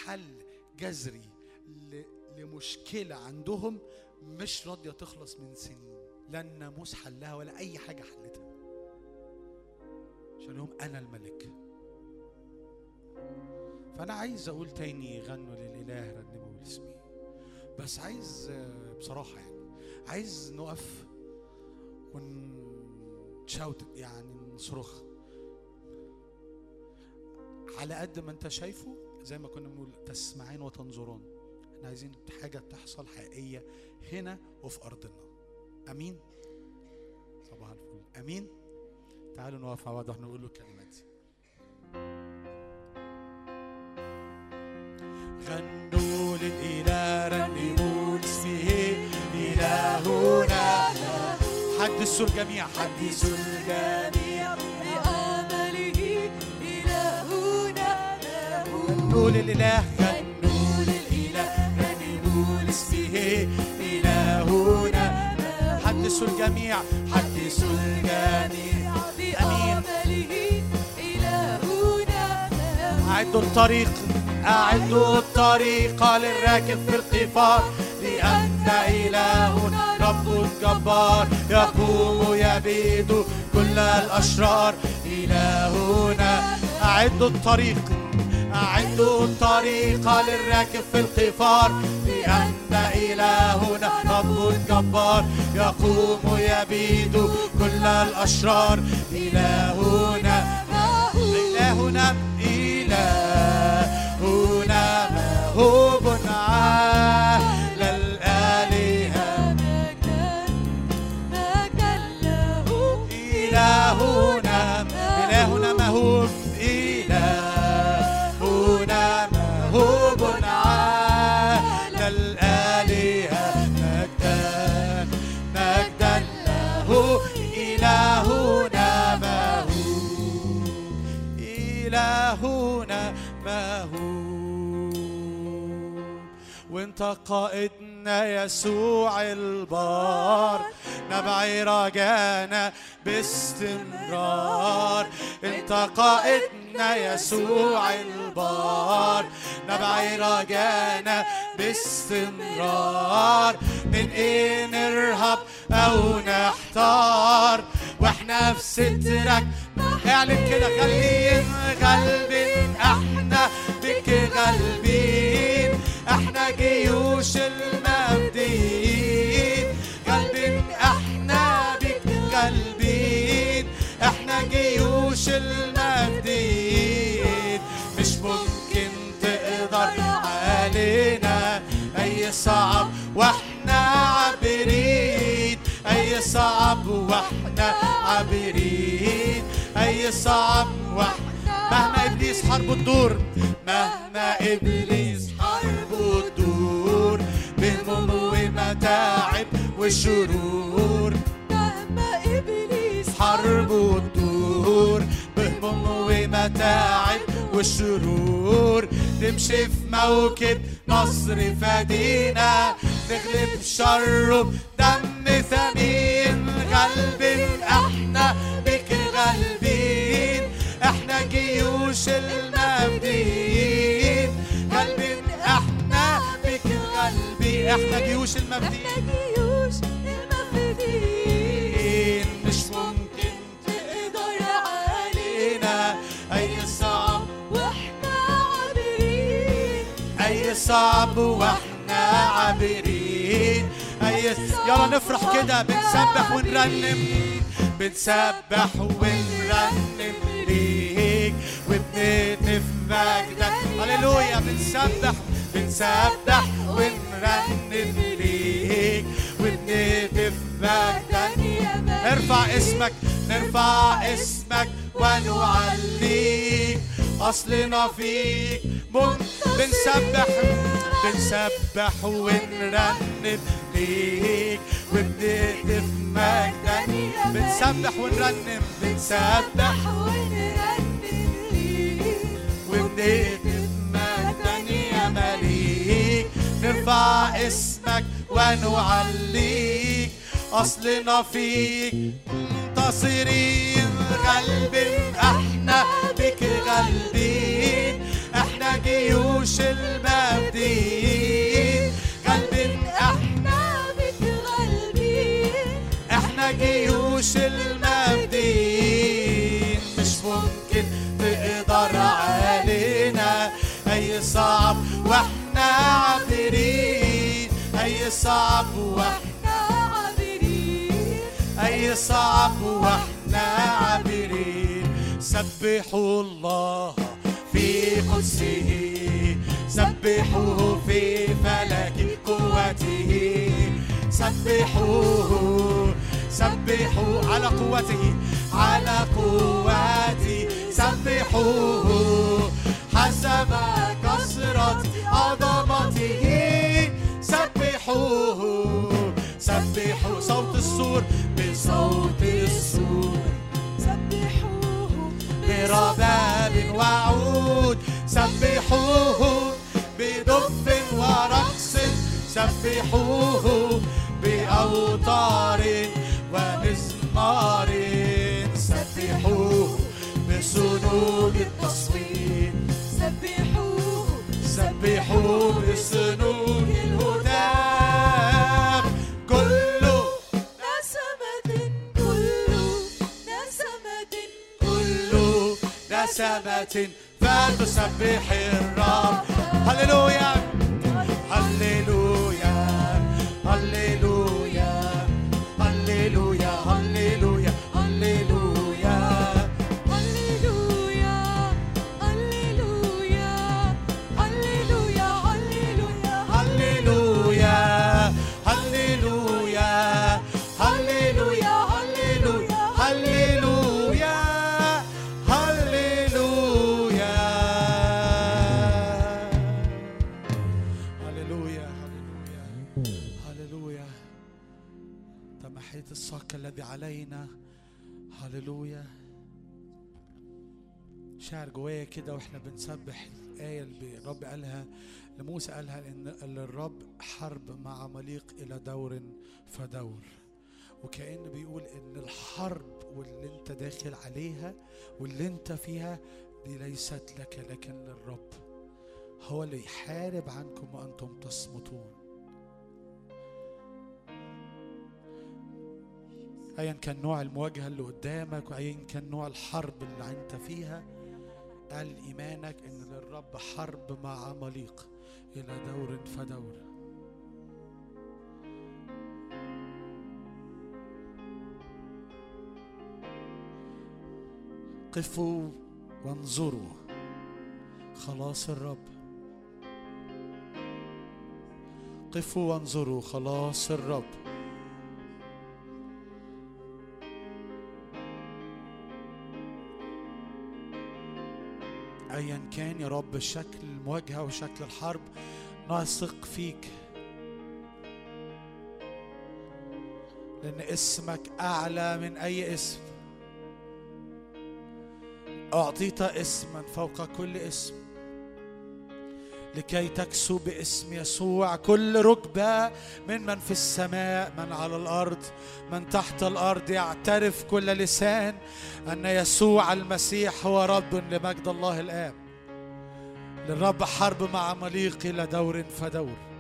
حل جذري ل- لمشكلة عندهم مش راضية تخلص من سنين. لا الناموس حلها ولا أي حاجة حلتها. عشان يوم أنا الملك. فأنا عايز أقول تاني غنوا للإله رنموا لاسمي. بس عايز بصراحة يعني عايز نقف ونشاوت يعني نصرخ. على قد ما انت شايفه زي ما كنا بنقول تسمعين وتنظرون. إحنا عايزين حاجة تحصل حقيقية هنا وفي أرضنا. أمين؟ صباح الفل. أمين؟ تعالوا نقف مع بعض وإحنا نقول له الكلمات دي. غنوا للإله رنموا لاسمه إلهنا. حدثوا الجميع. حدثوا الجميع بأمله إلهنا له. غنوا للإله غنوا للإله إلهنا حدثوا الجميع. حدثوا الجميع أمين. بأعماله إلهنا أعدوا الطريق. أعدوا الطريق للراكب في القفار. لأن إلهنا رب جبار يقوم يبيد كل الأشرار. إلهنا أعدوا الطريق. أعدوا الطريق للراكب في القفار. لأن إلهنا رب جبار يقوم يبيد كل الأشرار. إلهنا وانت قائدنا يسوع البار. نبعي رجانا باستمرار. أنت قائدنا يسوع البار. نبعي رجانا باستمرار. من إيه نرهب أو نحتار؟ وإحنا في سترك. اعلن كده غالبين غالبين إحنا بك غالبين إحنا جيوش المبدين غالبين إحنا بك غالبين إحنا جيوش المبدين مش ممكن تقدر علينا. أي صعب وإحنا عابرين. أي صعب وإحنا عابرين. أي صعب وإحنا مهما إبليس حربه تدور مهما إبليس حربه تدور بهموم ومتاعب وشرور مهما إبليس حربه تدور بهموم ومتاعب والشرور. نمشي في موكب نصر فدينا نغلب شره دم ثمين. غالبين إحنا بك غالبين. إحنا جيوش المبدين إحنا جيوش المبدين إحنا جيوش المفدين مش ممكن تقدر علينا. أي صعب. وإحنا عابرين. أي صعب وإحنا عابرين. أي يلا نفرح كده. بنسبح ونرنم. بنسبح ونرنم ليك. وبنهتف مجدك. هللويا. بنسبح. بنسبح ونرنم ليك وبنهتف مجدك نرفع اسمك نرفع اسمك ونعليك. أصلنا فيك بنسبح بنسبح ونرنم ليك. وبنهتف مجدك بنسبح ونرنم بنسبح وبنهتف نرفع اسمك ونعليك. أصلنا فيك منتصرين غالبين أحنا بك غالبين. أحنا جيوش المبدين غالبين. أحنا أحنا جيوش المبدين مش ممكن تقدر علينا. أي صعب. وإحنا عابرين أي صعب وإحنا أي صعب وإحنا عابرين. سبحوا الله في قدسه. سبحوه في فلك قوته. سبحوه. سبحوا على قوته. على قوته. سبحوه. حسب كثرة عظمته. سبحوه. سبحوا صوت السور. بصوت السور. برباب وعود. سبحوه. بدف ورقص. سبحوه. بأوتار ومزمار. سبحوه. بسنود التصوير. سبحوه. سبحوه. بسنود بسمة فتسبح الرب. هللويا. تمحيت الصك الذي علينا. هللويا. شعر جوايا كده وإحنا بنسبح الآية اللي الرب قالها لموسى قالها إن الرب حرب مع مليق إلى دور فدور. وكأن بيقول إن الحرب واللي أنت داخل عليها واللي أنت فيها دي ليست لك لكن للرب هو اللي يحارب عنكم وأنتم تصمتون. ايا كان نوع المواجهة اللي قدامك وايا كان نوع الحرب اللي أنت فيها قال إيمانك إن للرب حرب مع عماليق إلى دور فدور. قفوا وانظروا. خلاص الرب. قفوا وانظروا. خلاص الرب. ايا كان يا رب شكل المواجهه وشكل الحرب نثق فيك. لأن اسمك أعلى من أي اسم. أعطيت اسما فوق كل اسم. لكي تكسو باسم يسوع. كل ركبة ممن في السماء من على الأرض من تحت الأرض يعترف كل لسان أن يسوع المسيح هو رب لمجد الله الآب. للرب حرب مع مليق إلى دور فدور.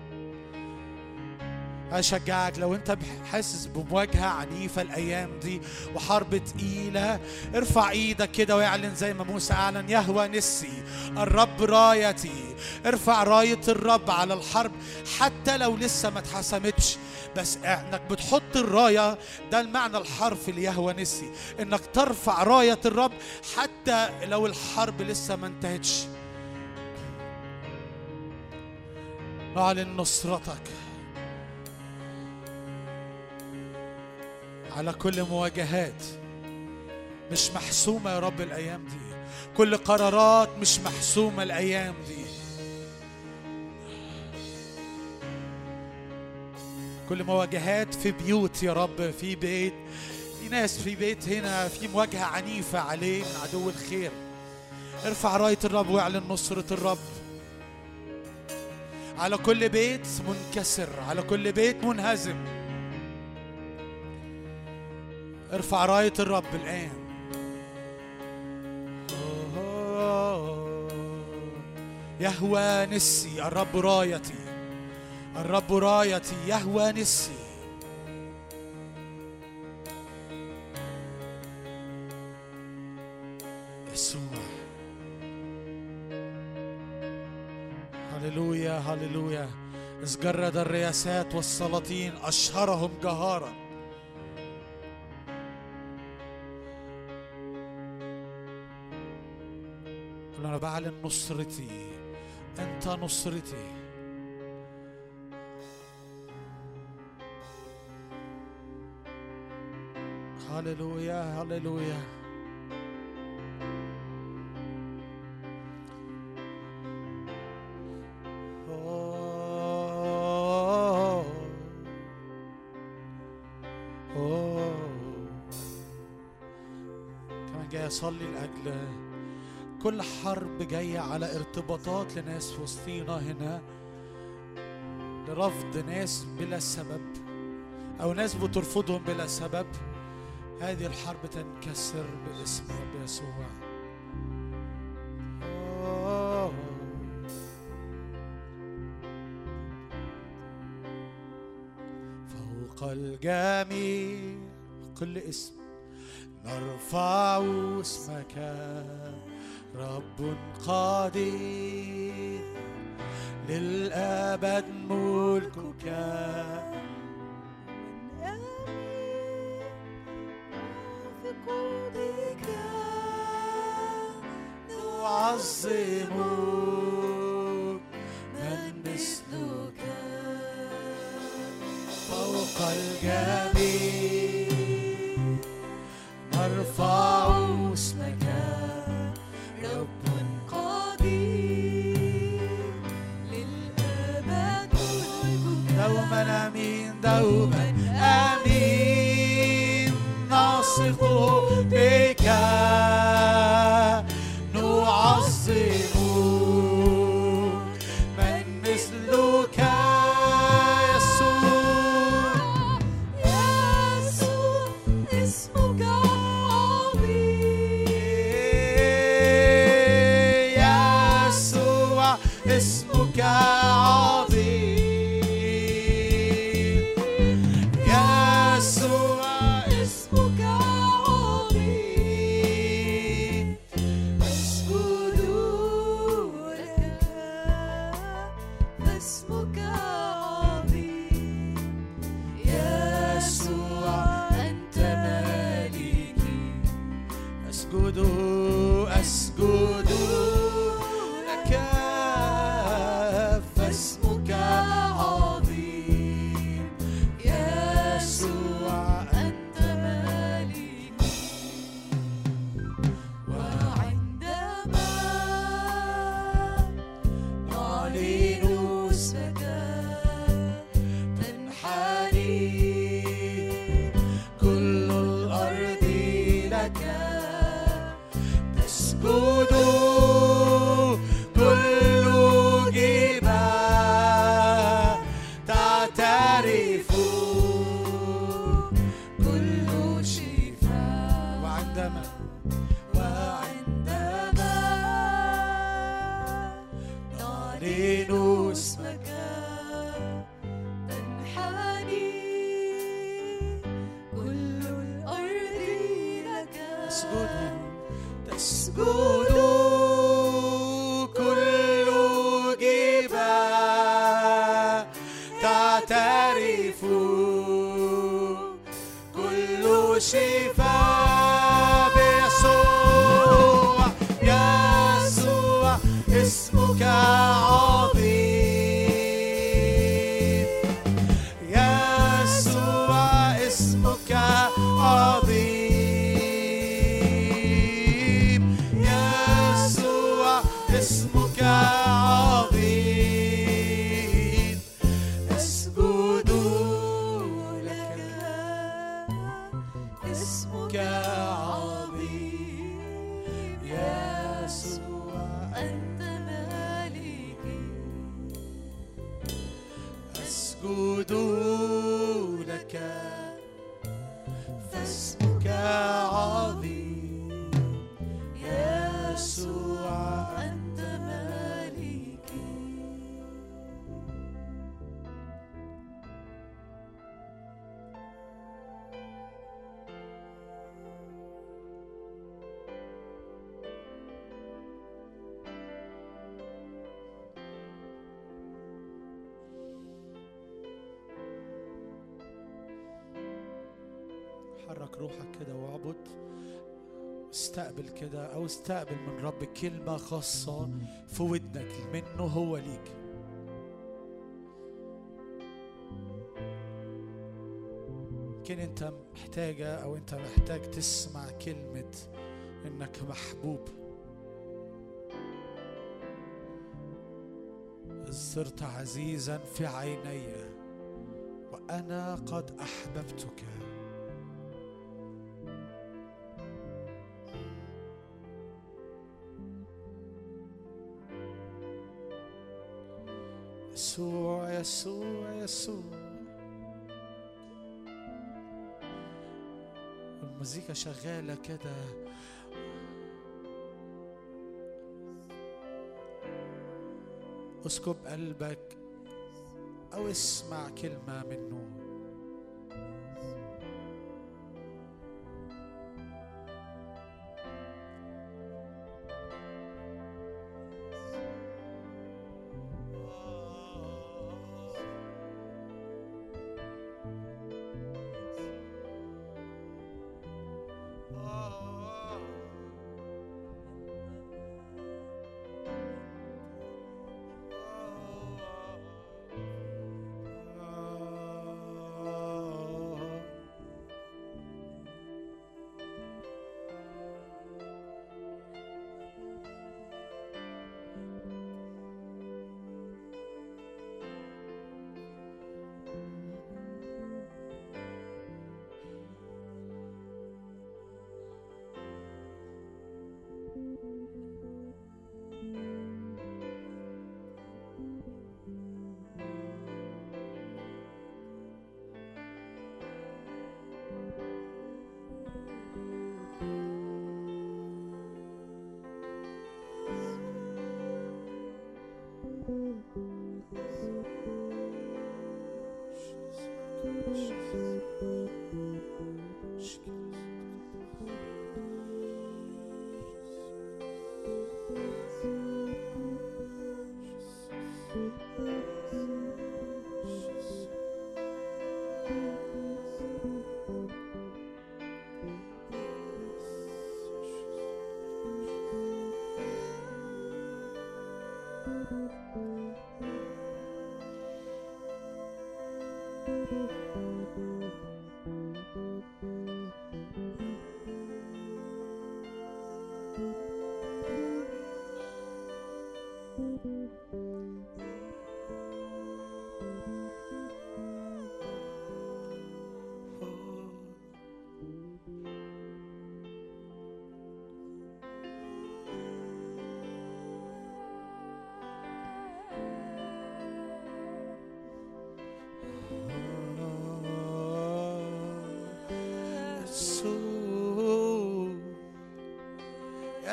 أشجعك لو أنت حاسس بمواجهة عنيفة الأيام دي وحرب تقيلة ارفع إيدك كده واعلن زي ما موسى أعلن يهوى نسي الرب رايتي. ارفع راية الرب على الحرب حتى لو لسه ما اتحسمتش. بس إنك بتحط الراية ده المعنى الحرفي ليهوى نسي. إنك ترفع راية الرب حتى لو الحرب لسه ما انتهتش. نعلن نصرتك. على كل مواجهات. مش محسومة يا رب الأيام دي. كل قرارات مش محسومة الأيام دي. كل مواجهات في بيوت يا رب في بيت في ناس في بيت هنا في مواجهة عنيفة عليه من عدو الخير. ارفع راية الرب واعلن نصرة الرب. على كل بيت منكسر على كل بيت منهزم. ارفع راية الرب الآن. يهوى نسي الرب رايتي. الرب رايتي يهوى نسي. يسوع. هللويا هللويا. إذ جرد الرياسات والسلاطين أشهرهم جهارا. أنا بعلن نصرتي أنت نصرتي. هللويا هللويا. كمان جاي أصلي لأجل كل حرب جاية على ارتباطات لناس في وسطينا هنا لرفض ناس بلا سبب أو ناس بترفضهم بلا سبب هذه الحرب تنكسر باسم رب يسوع. فوق الجميع كل اسم نرفع اسمك رب قدير للأبد ملكك. في من مثلك. فوق الجميع نرفع استقبل كده أو استقبل من رب كلمة خاصة في ودنك منه هو ليك. يمكن أنت محتاجة أو أنت محتاج تسمع كلمة إنك محبوب. صرت عزيزا في عيني وأنا قد أحببتك. يسوع يسوع يسوع. المزيكا شغالة كده. اسكب قلبك أو اسمع كلمة منه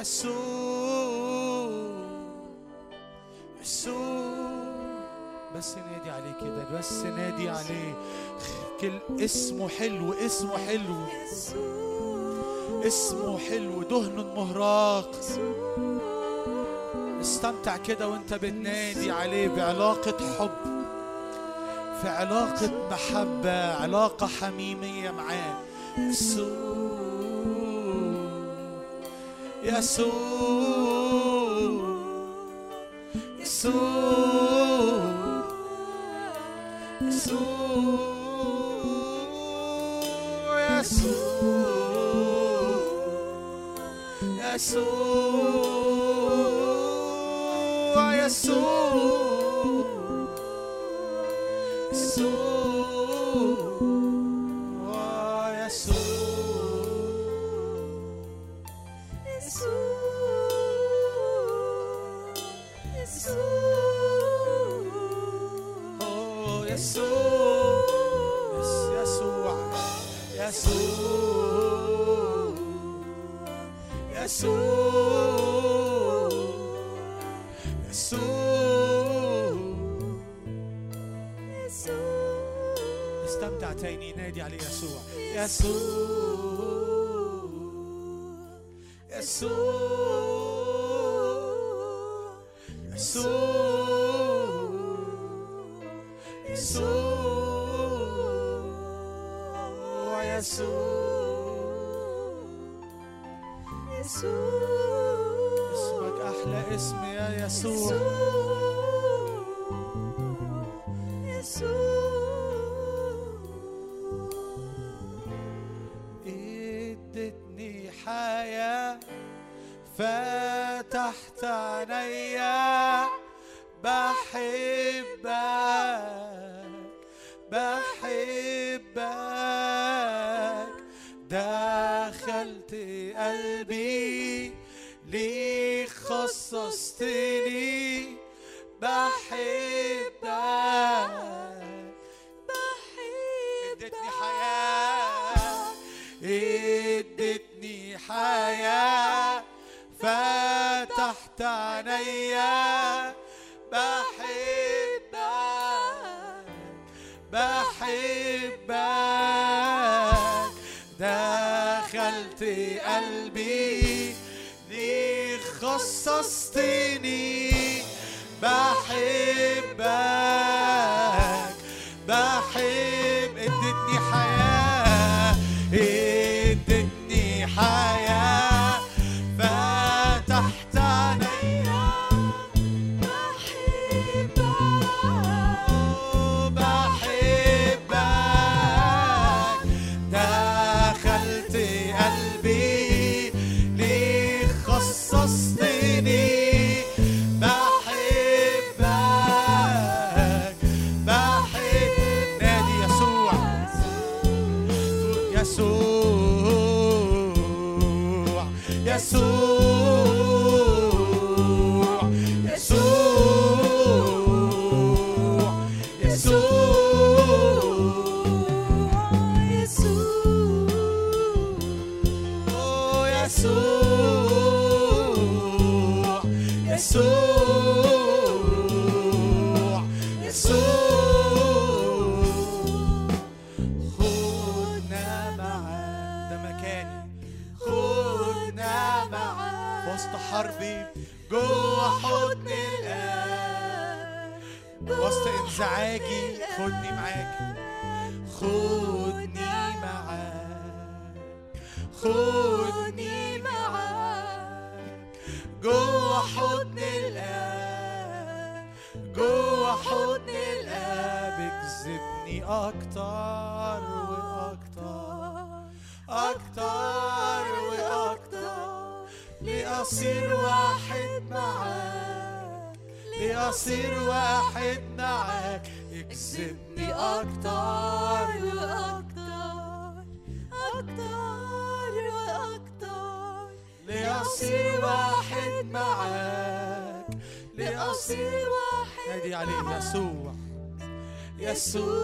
يسوع يسوع. بس نادي عليه كده بس نادي عليه. كل اسمه حلو اسمه حلو. اسمه حلو دهن مهراق. استمتع كده وانت بتنادي عليه بعلاقة حب في علاقة محبة علاقة حميمية معاه. يسوع. Jesus. azul. back. Jesus.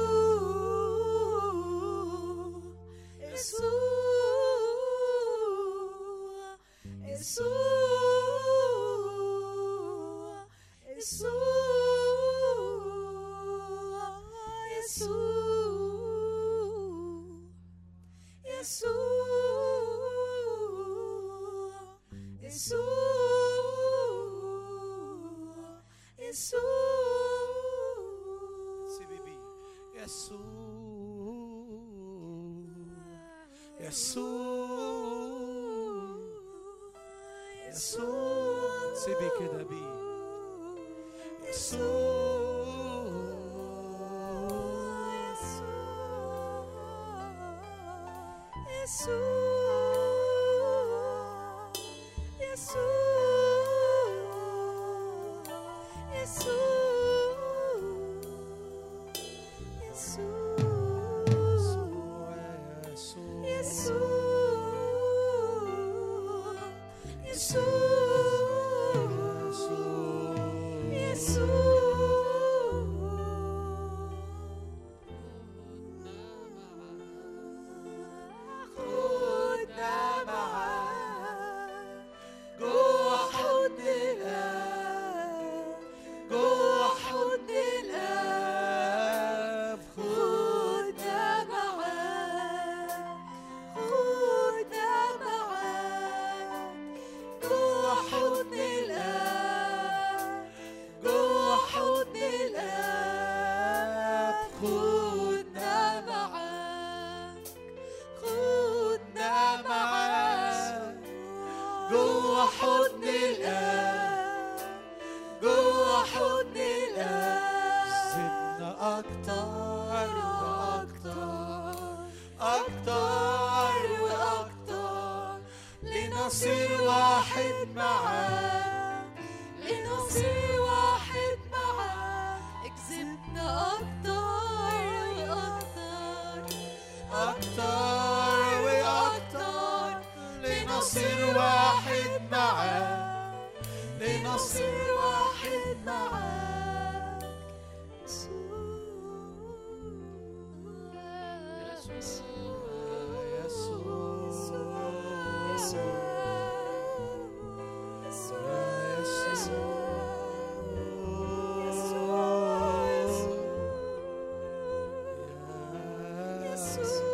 Jesus.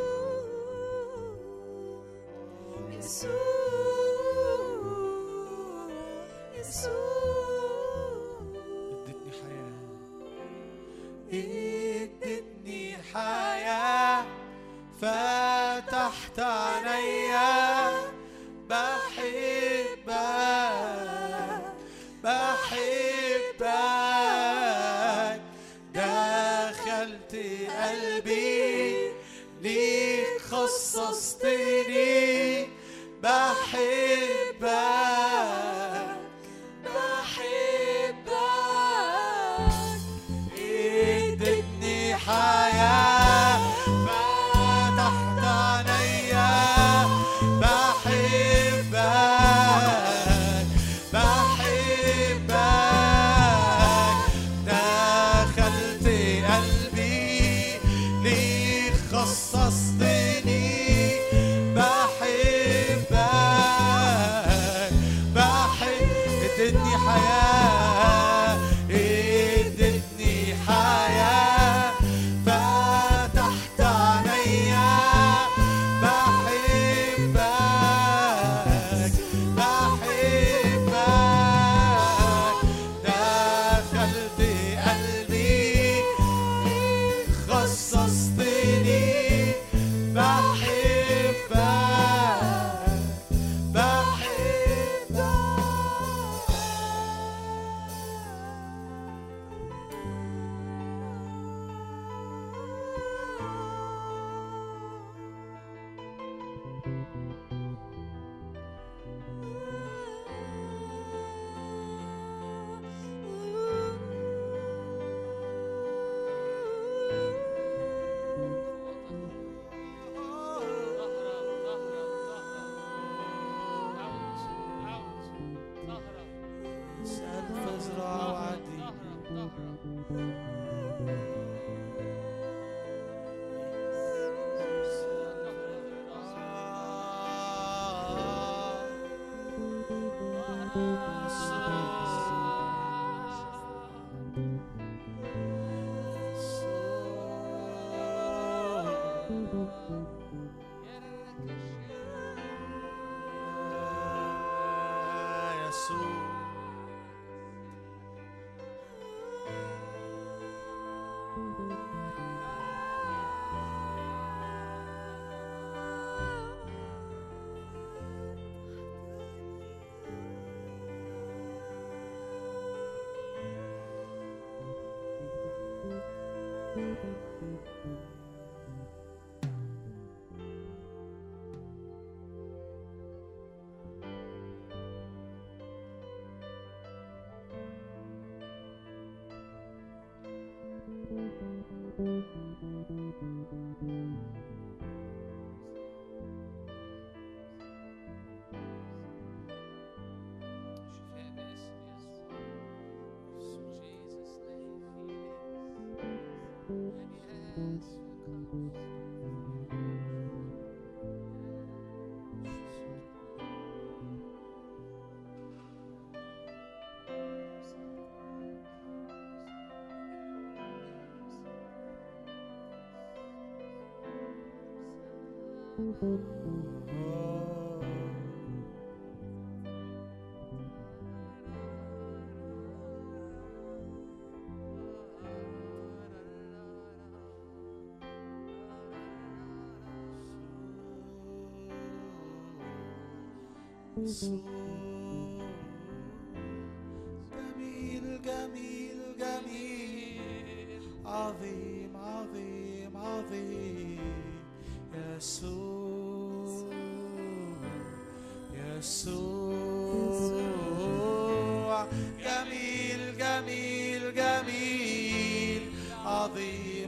شفاء جميل يسوع. جميل جميل جميل. عظيم.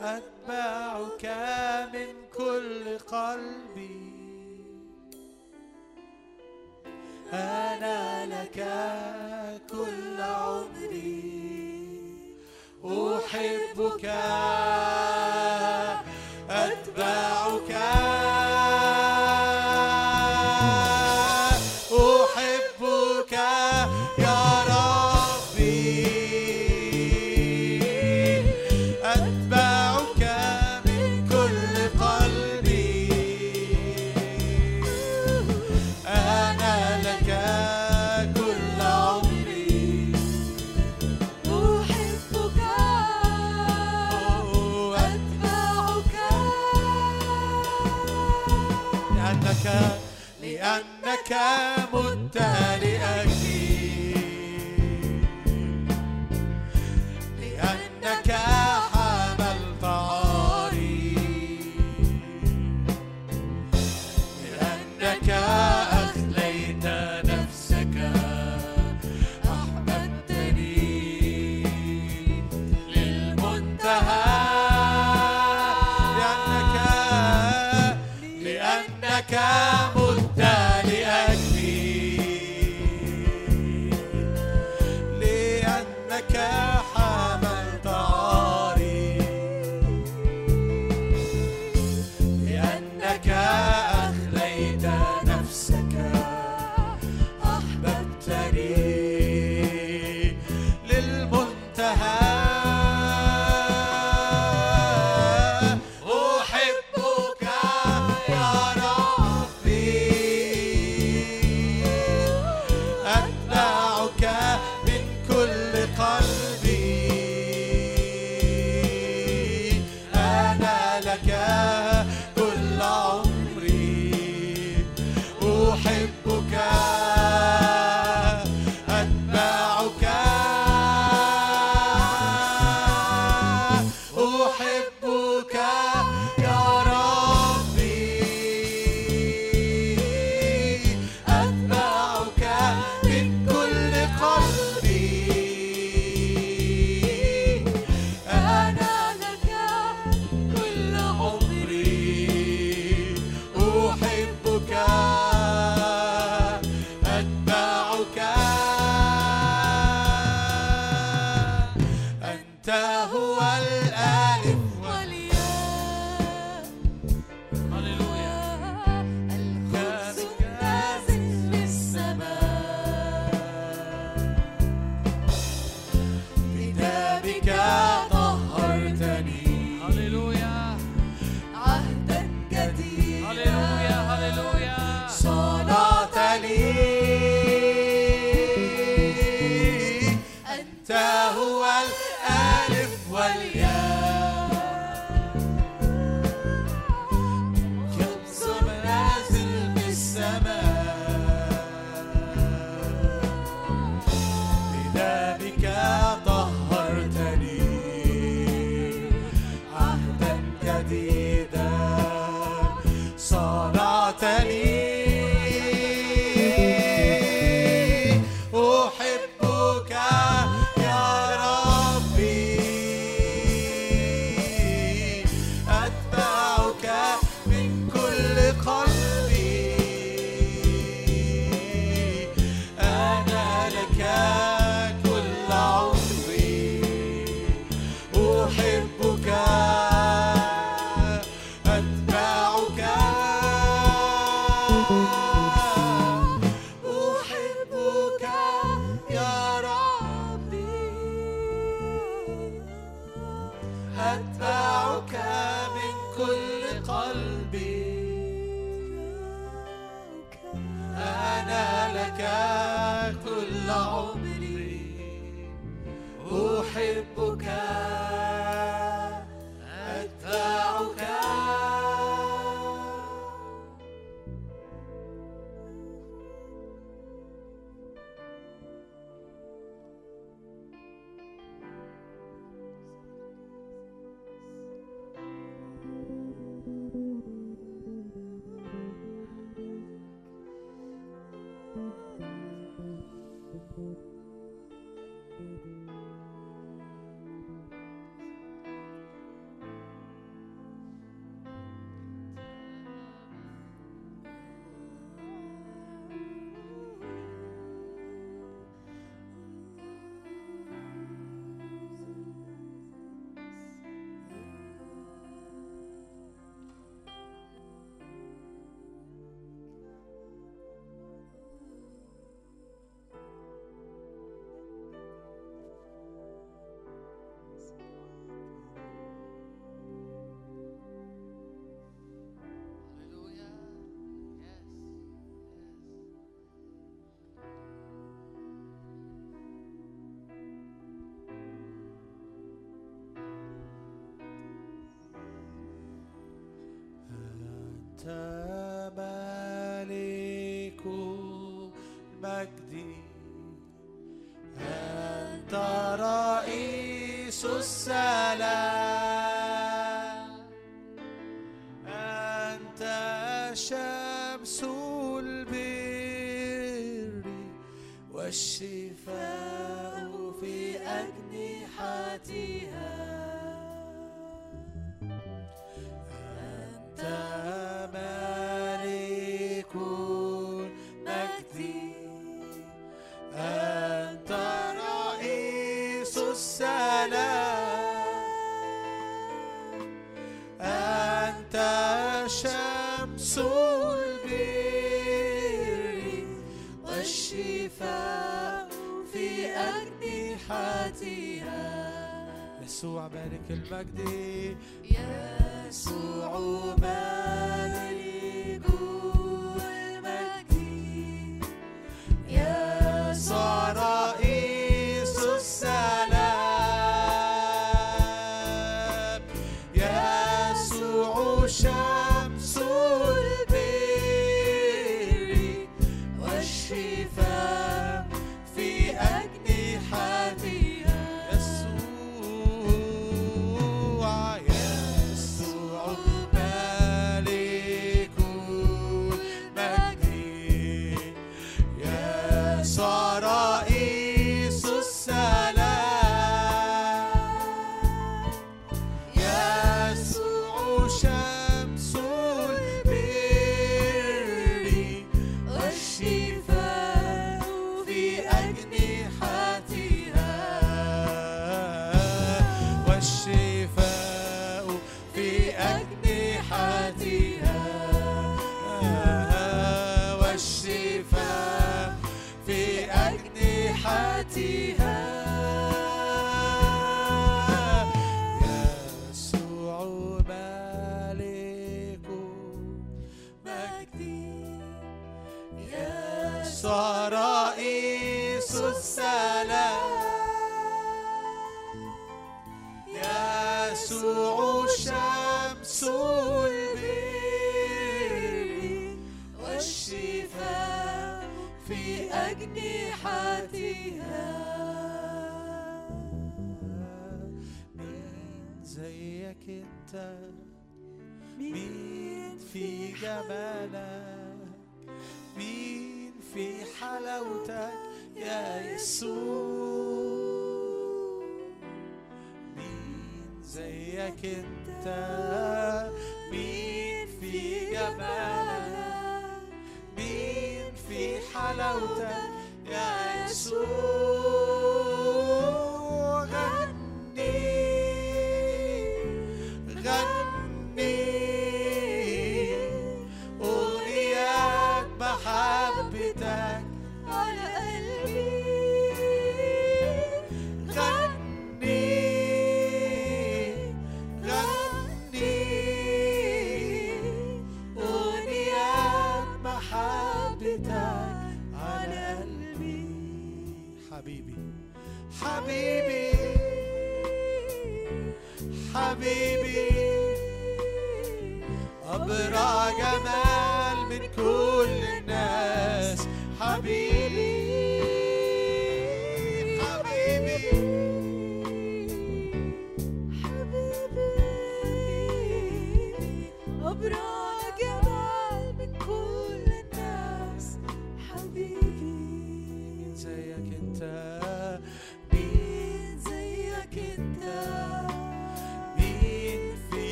at لأنك مت أنت المجد يسوع ملك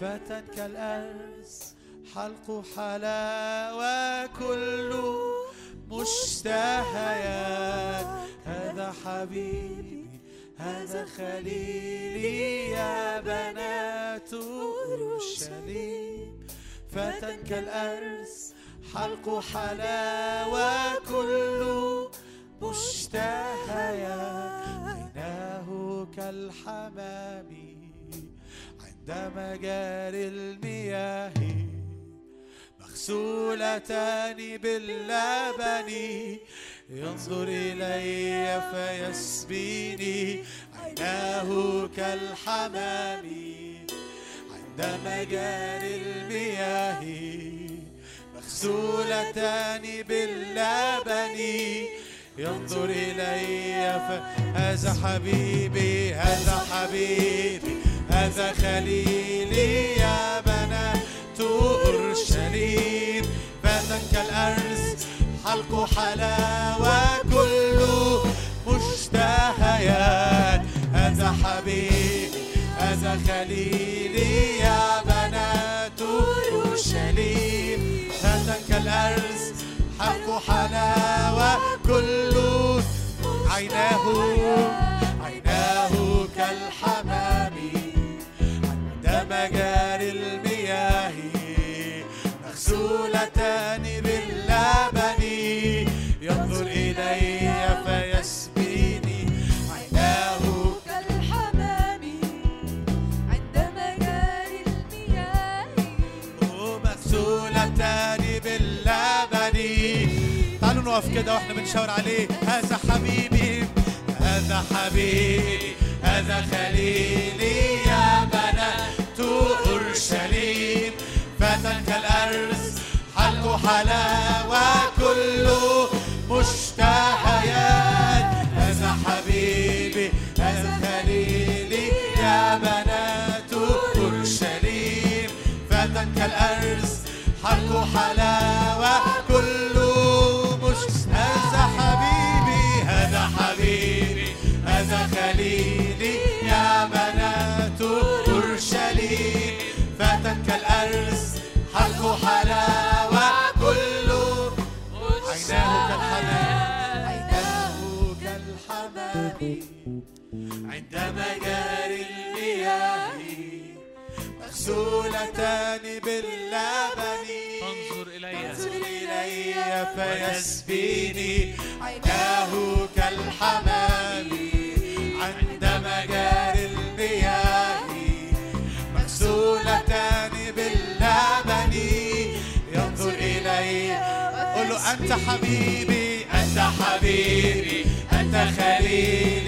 فتى كالأرز حلق حلاوة كل مشتهيات. هذا حبيبي هذا خليلي يا بنات أورشليم فتى كالأرز حلق حلاوة كل مشتهيات. عيناه كالحمام. عند مجاري المياه. مغسولتان باللبن. ينظر إلي فيسبيني. عيناه كالحمام. عند مجاري المياه. مغسولتان باللبن. ينظر إلي فهذا حبيبي هذا حبيبي هذا خليلي يا بنات أورشليم. فتى كالأرز حلق حلاوة كل مشتهيات. هذا حبيبي هذا خليلي يا بنات أورشليم. فتى كالأرز حلق حلاوة كل عيناه عيناه كالحمام. مجاري المياه. مغسولتان باللبن. ينظر إلي فيسبيني. عيناه كالحمام. عند مجاري المياه. مغسولتان باللبن. تعالوا نقف كده وإحنا بنشاور عليه. هذا حبيبي. هذا حبيبي. هذا خليلي يا بنات. اورشليم فتى كالارز حلق حلاوة كله مشتهيات. هذا حبيبي هذا خليلي يا بنات اورشليم فتى كالارز حلق حلاوة مجاري المياه مغسولتان باللبن. تنظر إلي. ينظر إلي فيسبيني. عيناه كالحمام عند مجاري المياه مغسولتان باللبن. ينظر إلي. قل له أنت حبيبي أنت حبيبي أنت خليلي.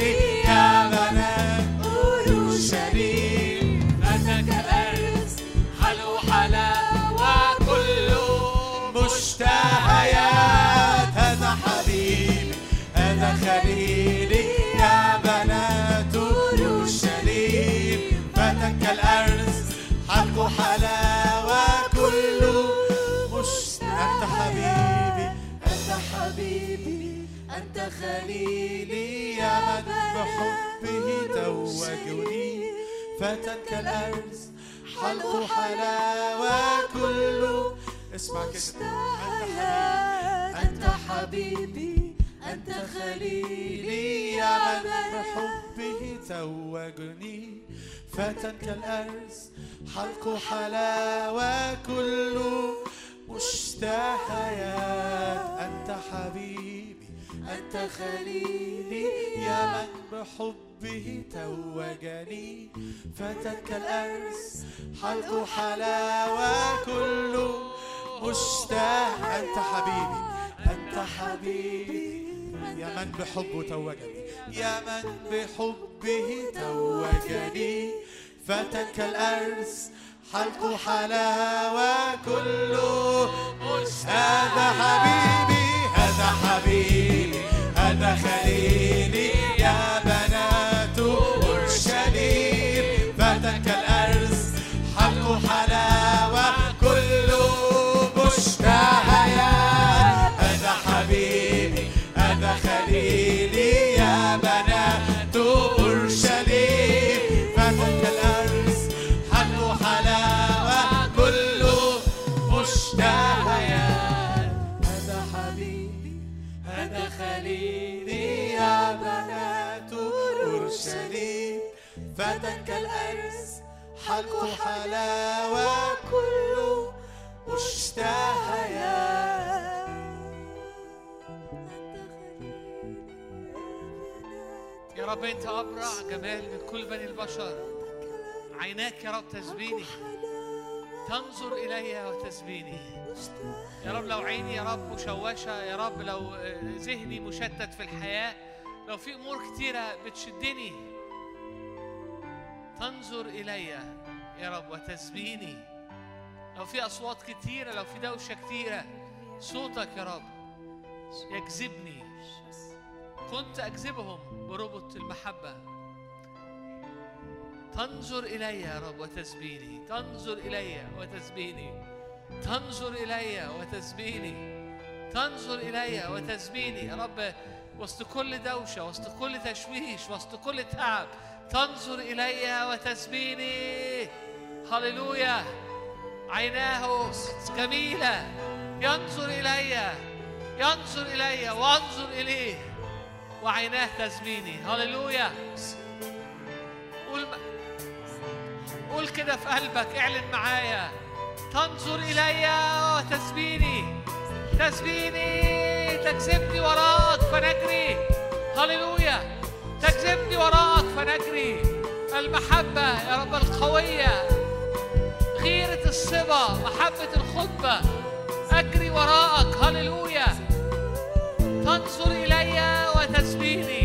خليلي يا من بحبه توجني فتى كالأرز حلق حلاوة كله اسمع كده أنت حبيبي أنت خليلي يا من بحبه توجني فتى كالأرز حلق حلاوة كله مشتهيات أنت حبيبي أنت خليلي يا من بحبه توجني. فتى كالأرز حلق حلاوة كله مشتهى أنت حبيبي أنت حبيبي. يا من بحبه توجني يا من بحبه توجني. فتى كالأرز حلق حلاوة كله هذا حبيبي هذا حبيبي. خليلي حلق حلاوة كله مشتهيات يا رب أنت أبرع جمال من كل بني البشر. عيناك يا رب تسبيني تنظر إلي وتسبيني يا رب لو عيني يا رب مشوشة يا رب لو آه، ذهني مشتت في الحياة لو في أمور كتيرة بتشدني. تنظر إلي. يا رب وتسبيني. لو في أصوات كتيرة لو في دوشة كتيرة صوتك يا رب يجذبني. كنت أجذبهم بربط المحبة. تنظر إلي يا رب وتسبيني. تنظر إلي وتسبيني. تنظر إلي وتسبيني. تنظر إلي وتسبيني. يا رب وسط كل دوشة وسط كل تشويش وسط كل تعب تنظر إلي وتسبيني. هللويا. عيناه جميلة. ينظر إلي. ينظر إلي وانظر إليه. وعيناه تسبيني. هللويا. قول قول كده في قلبك. اعلن معايا. تنظر إلي وتسبيني. تسبيني. تجذبني وراءك فنجري. هللويا. تجذبني وراءك فنجري. المحبة يا رب القوية غيرة الصبا محبة الخطبة. أجري وراءك هللويا. تنظر إلي وتسبيني.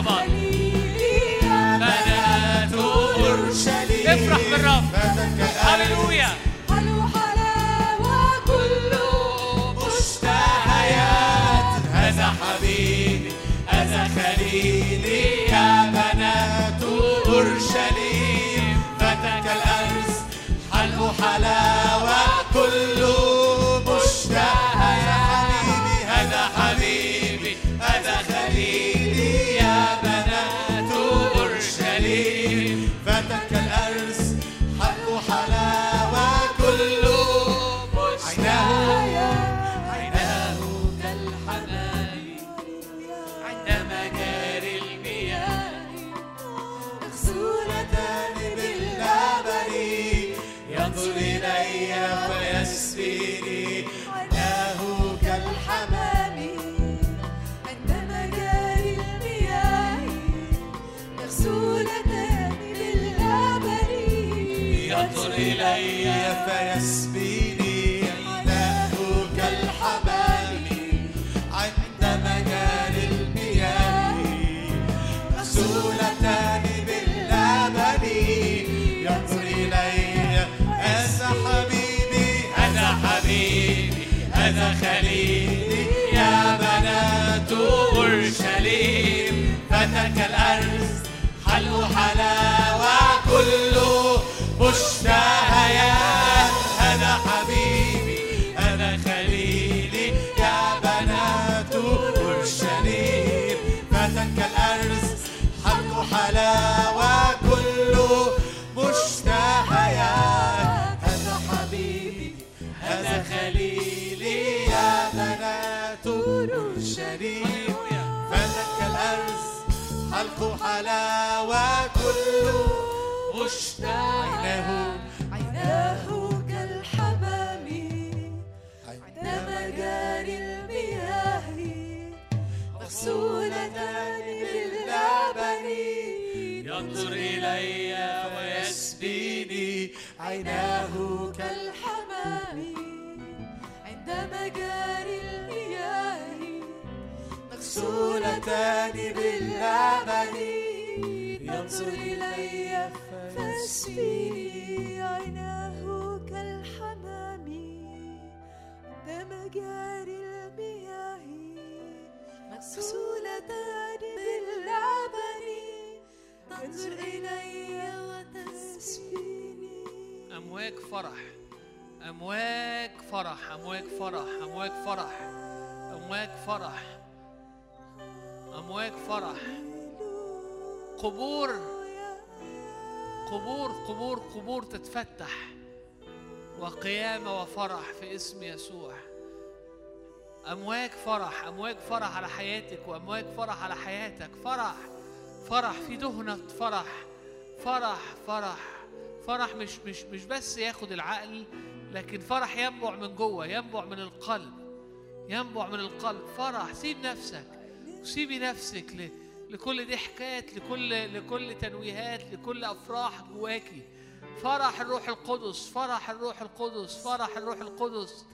بعض بنات أورشليم افرح بالرب. هللويا ينظر إلي فيسبيني عيناه كالحمام عند مجاري المياه كالسولتان باللبن ينظر إلي فاسفيني عيناه كالحمام عند مجاري المياه مغسولتان باللبن تنظر إلي وتسفيني أمواج فرح. أمواج فرح أمواج فرح أمواج فرح. أمواج فرح. أمواج فرح. قبور. قبور قبور قبور تتفتح. وقيامة وفرح في اسم يسوع. أمواج فرح أمواج فرح على حياتك وأمواج فرح على حياتك. فرح فرح في دهنة فرح. فرح فرح. فرح مش مش مش بس ياخد العقل لكن فرح ينبع من جوه ينبع من القلب ينبع من القلب. فرح سيب نفسك سيبي نفسك ل... لكل ضحكات لكل لكل تنويهات لكل أفراح جواكي. فرح الروح القدس فرح الروح القدس فرح الروح القدس.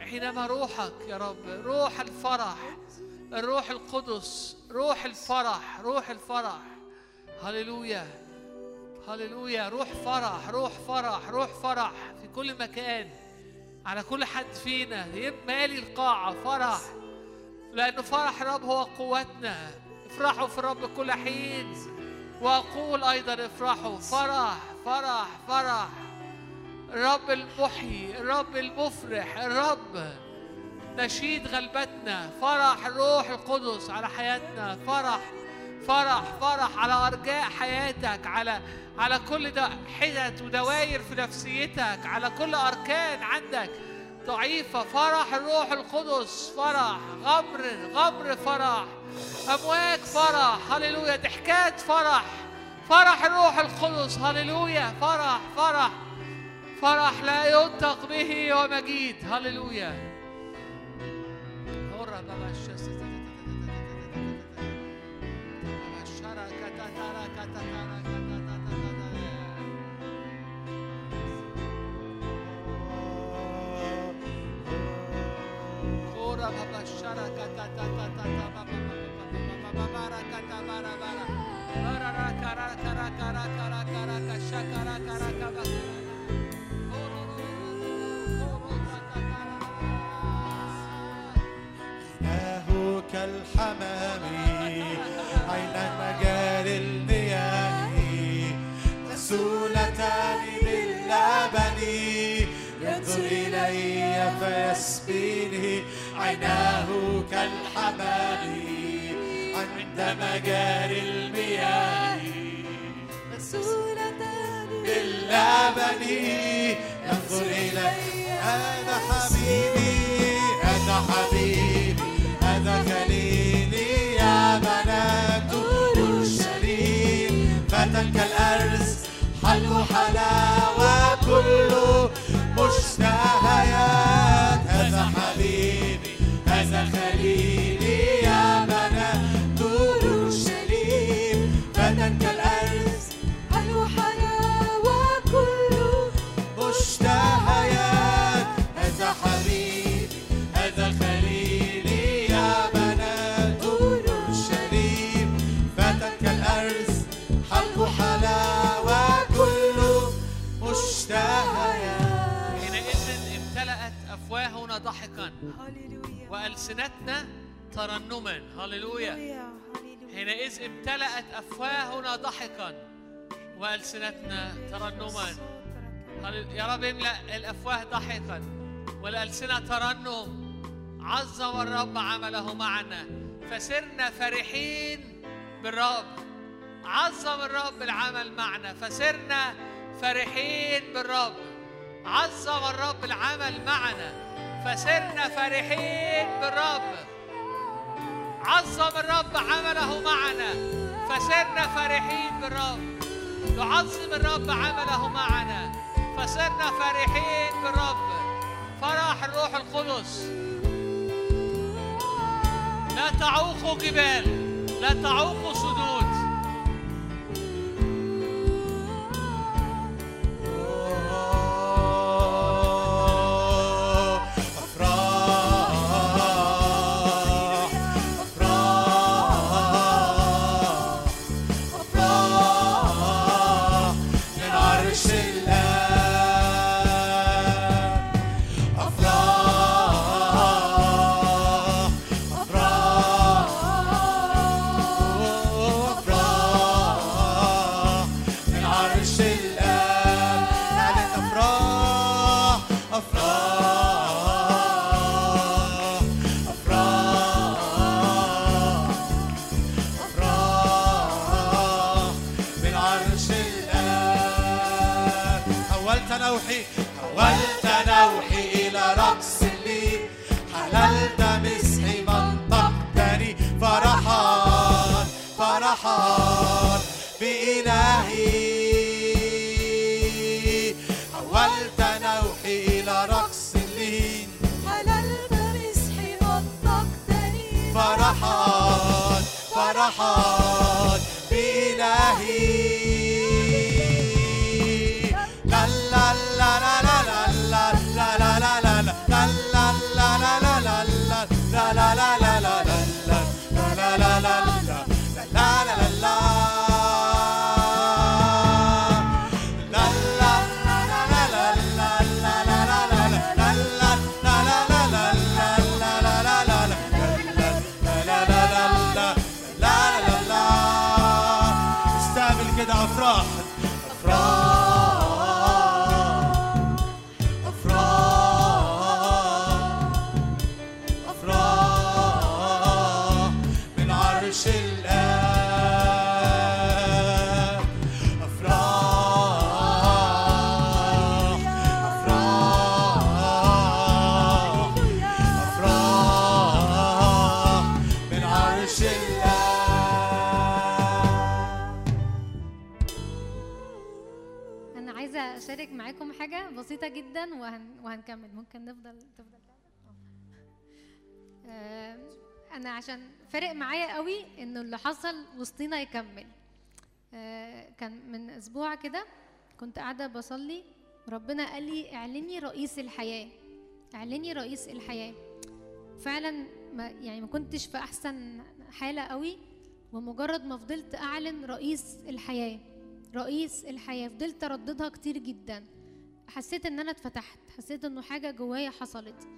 حينما روحك يا رب روح الفرح الروح القدس روح الفرح روح الفرح. هللويا. هللويا روح فرح روح فرح روح فرح في كل مكان على كل حد فينا. مالي القاعة فرح لأن فرح الرب هو قوتنا. افرحوا في الرب كل حين. وأقول أيضا افرحوا. فرح فرح فرح. الرب المحيي الرب المفرح الرب نشيد غلبتنا. فرح الروح القدس على حياتنا. فرح فرح فرح على أرجاء حياتك على على كل ده حتت ودواير في نفسيتك على كل أركان عندك. ضعيفة فرح الروح القدس فرح. غمر غمر فرح. أمواج فرح. هللويا. ضحكات فرح. فرح الروح القدس. هللويا. فرح فرح. فرح لا ينطق به ومجيد هللويا. هورا بابا الشاس- إله كالحمام عين مجاري المياه؟ مسؤولتان باللبن ينظر إلي فيسقيني عيناه كالحمام عند مجاري المياه. مسؤولتان باللبن ينظر إلي هذا حبيبي هذا حبيبي هذا خليلي يا بنات أورشليم فتى كالأرز حلو حلاوة وألسنتنا ترنما. هللويا. حينئذ امتلأت أفواهنا ضحكا وألسنتنا ترنما. يا رب املأ الأفواه ضحكا والألسنة ترنم. عظم الرب عمله معنا. فسرنا فرحين بالرب. عظم الرب العمل معنا. فسرنا فرحين بالرب. عظم الرب العمل معنا. فسرنا فرحين بالرب. عظم الرب عمله معنا. فسرنا فرحين بالرب. يعظم الرب عمله معنا. فصرنا فرحين بالرب. فرح الروح القدس. لا تعوق جبال لا تعوق سدود البحر بسيطه جدا وهن وهنكمل. ممكن نفضل تفضل. آه، أنا عشان فارق معايا قوي إنه اللي حصل وسطينا يكمل. آه، كان من أسبوع كده كنت قاعدة بصلي ربنا قال لي اعلني رئيس الحياة. اعلني رئيس الحياة. فعلا ما يعني ما كنتش في أحسن حالة قوي ومجرد ما فضلت أعلن رئيس الحياة رئيس الحياة فضلت أرددها كتير جدا. حسيت إن أنا اتفتحت حسيت إنه حاجة جوايا حصلت.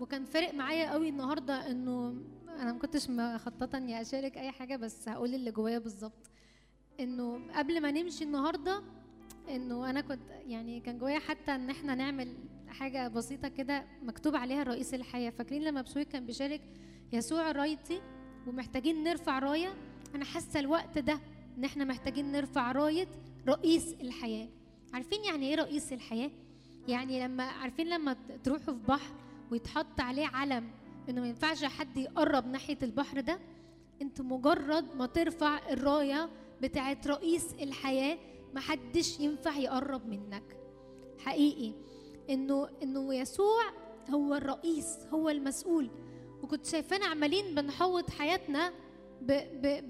وكان فارق معايا قوي النهارده إنه أنا ما كنتش مخططة إني أشارك أي حاجة بس هقول اللي جوايا بالظبط. إنه قبل ما نمشي النهارده إنه أنا كنت يعني كان جوايا حتى إن إحنا نعمل حاجة بسيطة كده مكتوب عليها رئيس الحياة. فاكرين لما بشوي كان بيشارك يسوع رايتي ومحتاجين نرفع راية؟ أنا حاسة الوقت ده إن إحنا محتاجين نرفع راية رئيس الحياة. عارفين يعني إيه رئيس الحياة؟ يعني لما عارفين لما تروحوا في بحر ويتحط عليه علم إنه ما ينفعش حد يقرب ناحية البحر ده انت مجرد ما ترفع الراية بتاعت رئيس الحياة محدش ينفع يقرب منك. حقيقي إنه إنه يسوع هو الرئيس هو المسؤول. وكنت شايفانا عمالين بنحوط حياتنا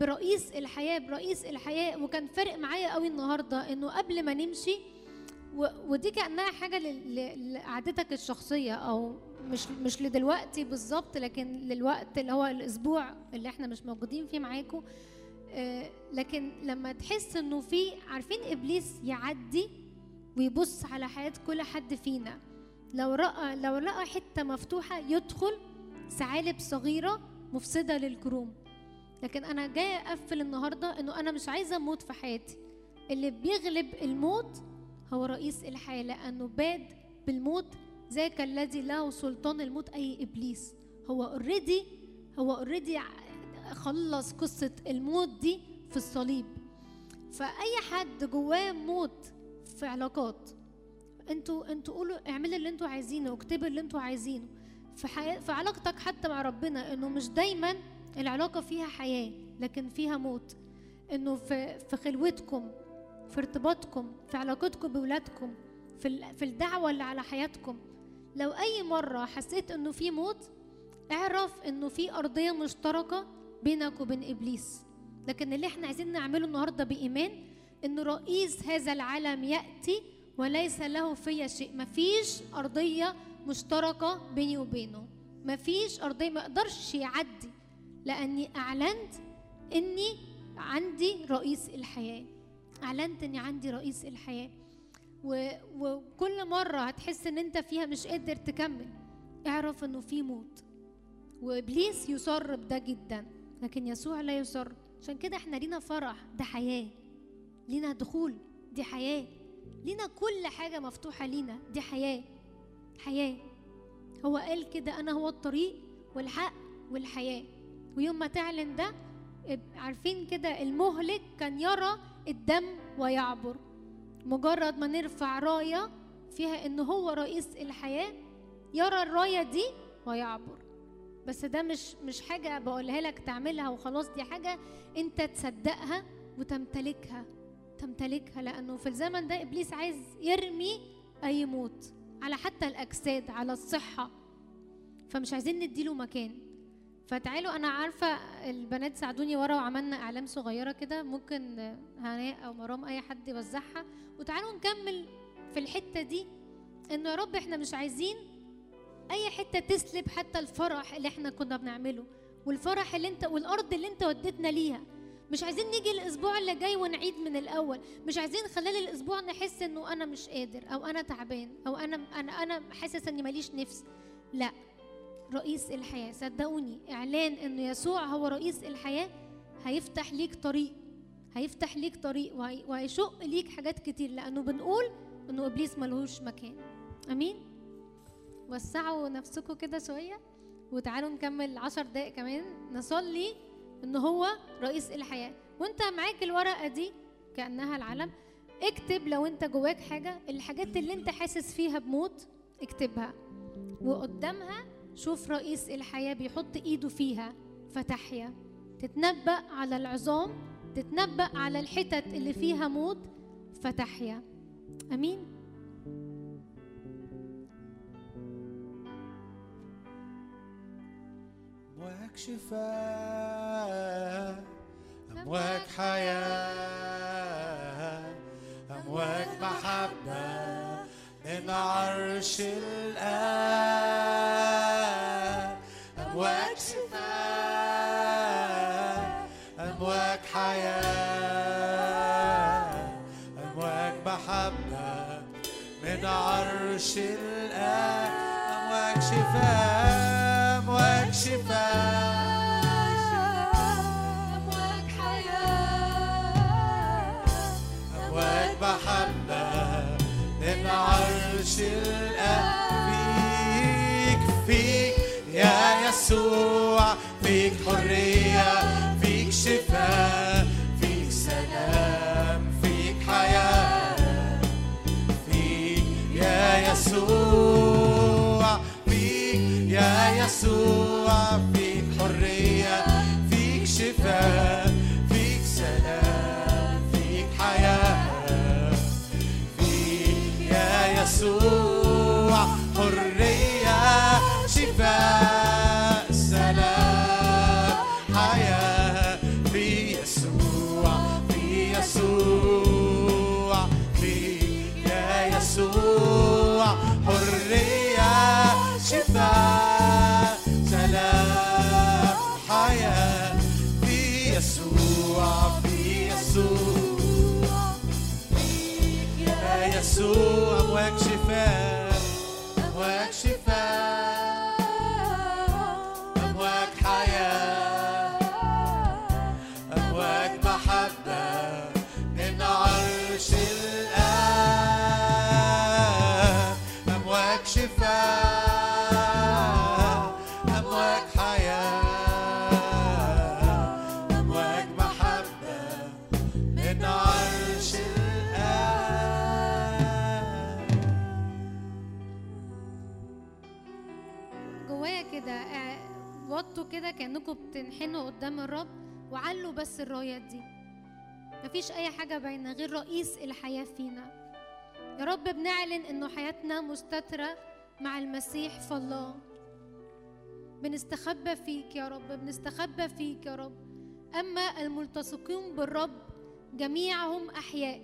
برئيس الحياة برئيس الحياة وكان فارق معايا قوي النهارده إنه قبل ما نمشي ودي كأنها حاجة لقعدتك الشخصية أو مش مش لدلوقتي بالظبط لكن للوقت اللي هو الأسبوع اللي إحنا مش موجودين فيه معاكم آه، لكن لما تحس إنه في عارفين إبليس يعدي ويبص على حياة كل حد فينا. لو رأى لو لقى حتة مفتوحة يدخل ثعالب صغيرة مفسدة للكروم. لكن أنا جاية أقفل النهارده إنه أنا مش عايزة أموت في حياتي. اللي بيغلب الموت هو رئيس الحياة لأنه أباد بالموت ذاك الذي له سلطان الموت أي إبليس. هو already هو already خلص قصة الموت دي في الصليب. فأي حد جواه موت في علاقات أنتوا أنتوا قولوا اعملوا اللي أنتوا عايزينه واكتبوا اللي أنتوا عايزينه. في في علاقتك حتى مع ربنا إنه مش دايما العلاقة فيها حياة لكن فيها موت. إنه في في خلوتكم في ارتباطكم في علاقتكم بولادكم في في الدعوة اللي على حياتكم. لو أي مرة حسيت إنه في موت اعرف إنه في أرضية مشتركة بينك وبين إبليس. لكن اللي إحنا عايزين نعمله النهارده بإيمان إن رئيس هذا العالم يأتي وليس له في شيء. مفيش أرضية مشتركة بيني وبينه. مفيش أرضية ما يقدرش يعدي. لأني أعلنت إني عندي رئيس الحياة. أعلنت إني عندي رئيس الحياة. و... وكل مرة هتحس إن أنت فيها مش قادر تكمل اعرف إنه في موت. وإبليس يصر بده جدا لكن يسوع لا يصر عشان كده إحنا لينا فرح ده حياة. لينا دخول دي حياة. لينا كل حاجة مفتوحة لينا دي حياة. حياة. هو قال كده أنا هو الطريق والحق والحياة. ويوم ما تعلن ده عارفين كده المهلك كان يرى الدم ويعبر. مجرد ما نرفع راية فيها إن هو رئيس الحياة يرى الراية دي ويعبر. بس ده مش مش حاجة بقولها لك تعملها وخلاص دي حاجة أنت تصدقها وتمتلكها. تمتلكها لأنه في الزمن ده إبليس عايز يرمي أي موت على حتى الأجساد على الصحة. فمش عايزين نديله مكان. فتعالوا أنا عارفة البنات ساعدوني ورا وعملنا اعلام صغيرة كده ممكن هناء أو مرام أي حد يوزعها. وتعالوا نكمل في الحتة دي إن يا رب إحنا مش عايزين أي حتة تسلب حتى الفرح اللي إحنا كنا بنعمله والفرح اللي أنت والأرض اللي أنت وديتنا ليها. مش عايزين نيجي الأسبوع اللي جاي ونعيد من الأول. مش عايزين خلال الأسبوع نحس إنه أنا مش قادر أو أنا تعبان أو أنا أنا أنا حاسس إني ماليش نفس. لا. رئيس الحياة. صدقوني إعلان انه يسوع هو رئيس الحياة هيفتح ليك طريق هيفتح ليك طريق وهي- وهيشق ليك حاجات كتير لأنه بنقول إنه إبليس ملهوش مكان. آمين؟ وسعوا نفسكم كده شوية وتعالوا نكمل عشر دقايق كمان. نصلي إن هو رئيس الحياة. وأنت معاك الورقة دي كأنها العلم. اكتب لو أنت جواك حاجة. الحاجات اللي أنت حاسس فيها بموت اكتبها. وقدامها شوف رئيس الحياة بيحط إيده فيها فتحيا. تتنبأ على العظام تتنبأ على الحتت اللي فيها موت فتحيا. أمين؟ أمواج شفاء أمواج حياة أمواج محبة من عرش الآب. أمواج شفاء أمواج حياة أمواج محبة. من عرش الآب. فيك فيك يا يسوع فيك حرية. بتنحنوا قدام الرب وعلوا بس الرايات دي. مفيش أي حاجة باينة غير رئيس الحياة فينا. يا رب بنعلن إنه حياتنا مستترة مع المسيح في الله. بنستخبى فيك يا رب بنستخبى فيك يا رب. أما الملتصقون بالرب جميعهم أحياء.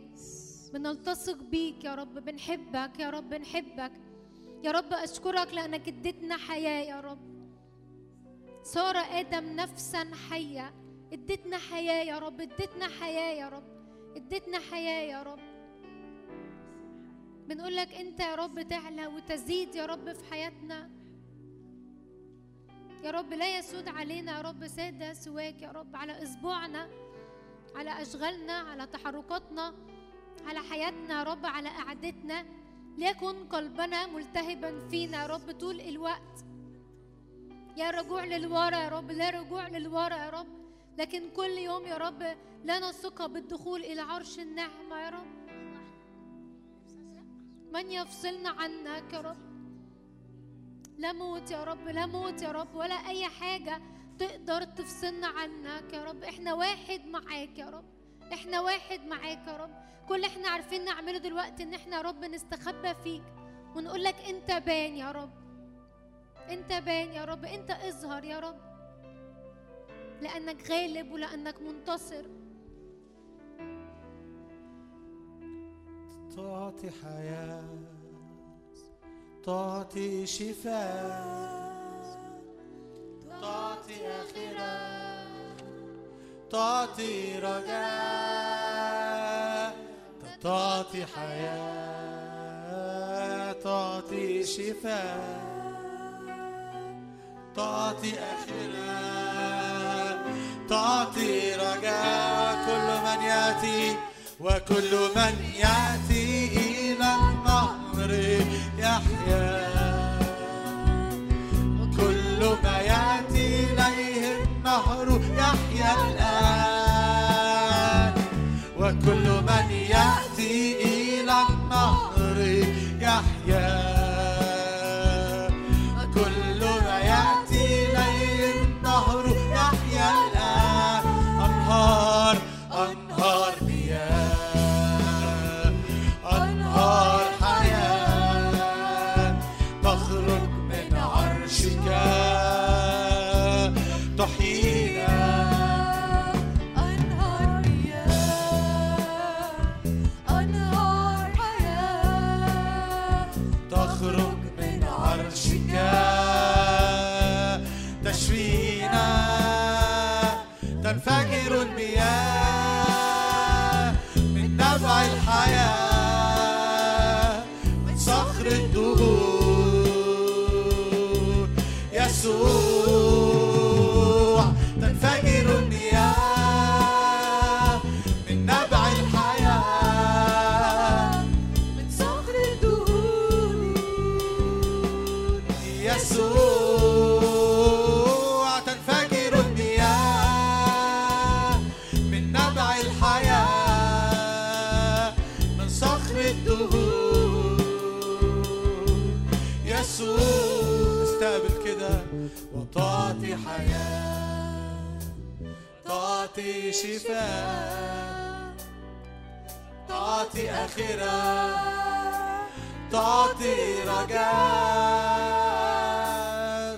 بنلتصق بيك يا رب بنحبك يا رب بنحبك. يا رب أشكرك لأنك اديتنا حياة يا رب. صار آدم نفسا حية. اديتنا حياة يا رب اديتنا حياة يا رب اديتنا حياة يا رب. بنقول لك انت يا رب تعلى وتزيد يا رب في حياتنا. يا رب لا يسود علينا يا رب سادة سواك يا رب على أسبوعنا على أشغالنا على تحركاتنا على حياتنا يا رب على قعدتنا. ليكن قلبنا ملتهبا فينا يا رب طول الوقت. يا رجوع للورا يا رب لا رجوع للورا يا رب. لكن كل يوم يا رب لنا ثقة بالدخول إلى عرش النعمة يا رب. من يفصلنا عنك يا رب؟ لا موت يا رب لا موت يا رب ولا أي حاجة تقدر تفصلنا عنك يا رب. إحنا واحد معاك يا رب إحنا واحد معاك يا رب. كل إحنا عارفين نعمله دلوقتي إن إحنا يا رب نستخبى فيك ونقول لك أنت بان يا رب. انت بان يا رب انت اظهر يا رب. لأنك غالب ولأنك منتصر. تعطي حياة تعطي شفاء تعطي آخرة تعطي رجاء. تعطي حياة تعطي شفاء. تعطي آخرة. تعطي رجاء كل من يأتي وكل من يأتي إلى النهر يحيا تعطي شفاء. تعطي آخرة تعطي رجاء.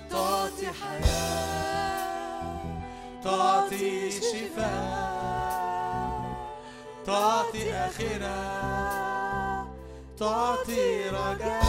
تعطي حياة. تعطي شفاء. تعطي آخرة تعطي رجاء.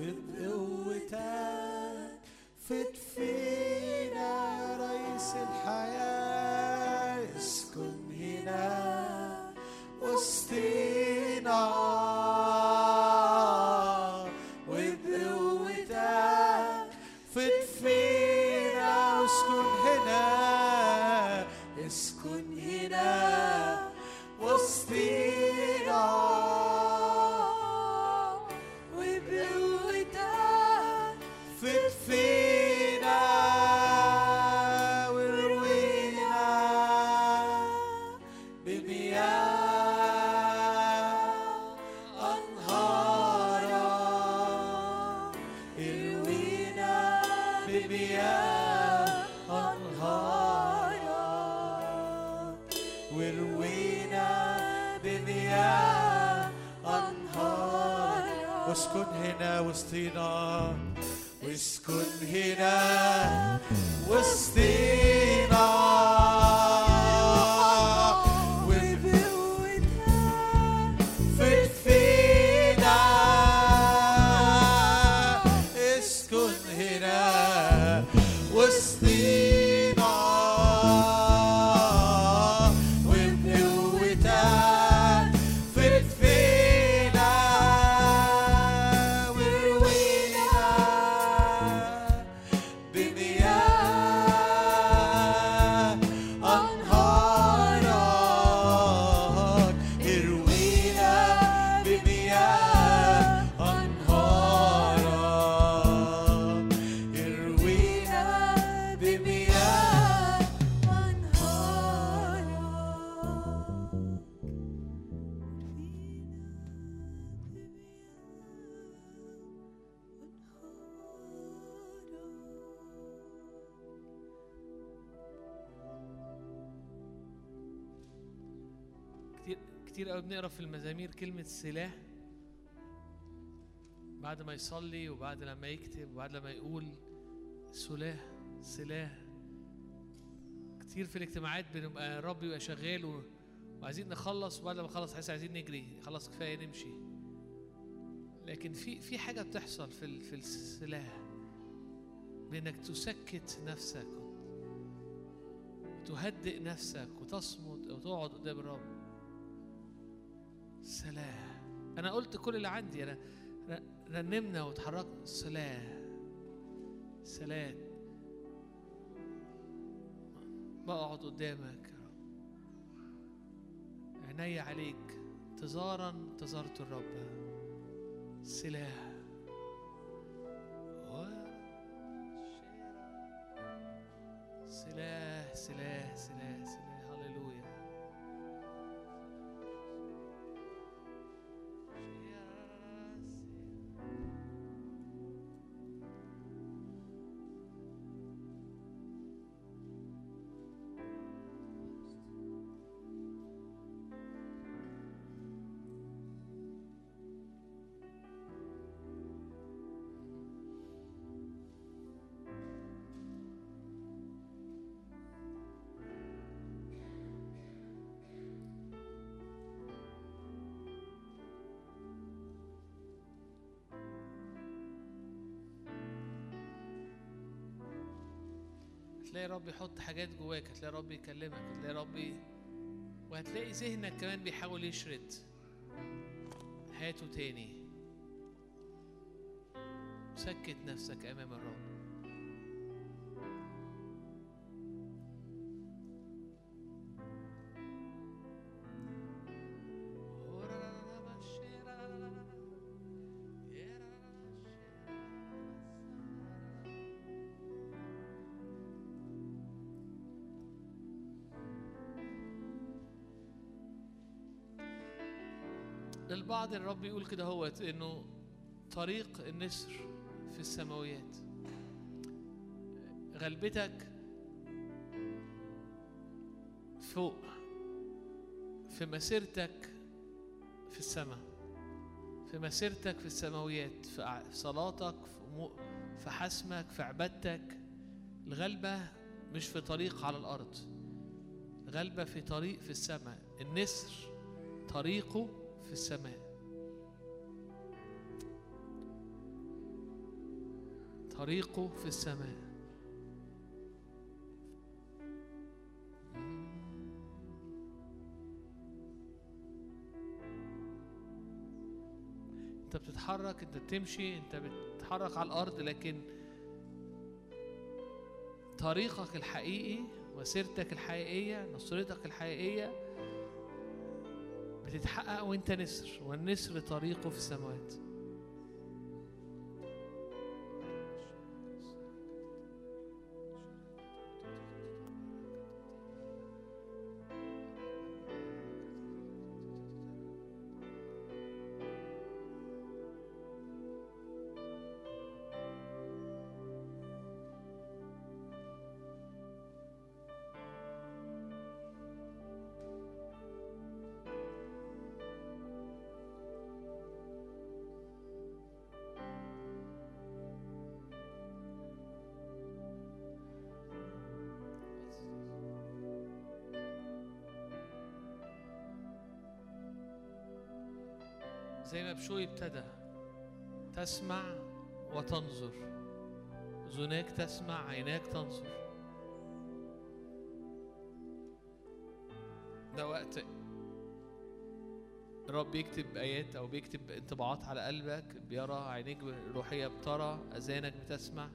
with ill كلمة سلاح بعد ما يصلي وبعد لما يكتب وبعد لما يقول سلاح سلاح. كتير في الاجتماعات بنبقى الرب يبقى شغال. وعايزين نخلص وبعد ما نخلص حاسس عايزين نجري. خلاص كفاية نمشي. لكن في في حاجة بتحصل في في السلاح. بإنك تسكت نفسك وتهدئ نفسك وتصمت وتقعد قدام الرب. سلام. أنا قلت كل اللي عندي أنا رنمنا وتحركنا سلام. سلام. بقعد قدامك يا رب. عيني عليك. انتظارا انتظرت الرب. سلاح سلاح سلاح سلاح سلاح هتلاقي رب يحط حاجات جواك هتلاقي رب يكلمك هتلاقي رب وهتلاقي ذهنك كمان بيحاول يشرد هاته تاني. سكت نفسك أمام الرب. للبعض الرب يقول كده هوت إنه طريق النسر في السماويات. غلبتك فوق في مسيرتك في السماء في مسيرتك في السماويات في صلاتك في, حسمك في عبادتك. الغلبة مش في طريق على الأرض الغلبة في طريق في السماء. النسر طريقه في السماء. طريقه في السماء. انت بتتحرك انت بتمشي انت بتتحرك على الأرض لكن طريقك الحقيقي وسيرتك الحقيقية نصرتك الحقيقية بتتحقق وانت نسر والنسر طريقه في السماوات. بشوي ابتدى تسمع وتنظر. أذناك تسمع عيناك تنظر. ده وقت الرب بيكتب آيات أو بيكتب انطباعات على قلبك بيرى عينيك الروحية بترى أذانك بتسمع.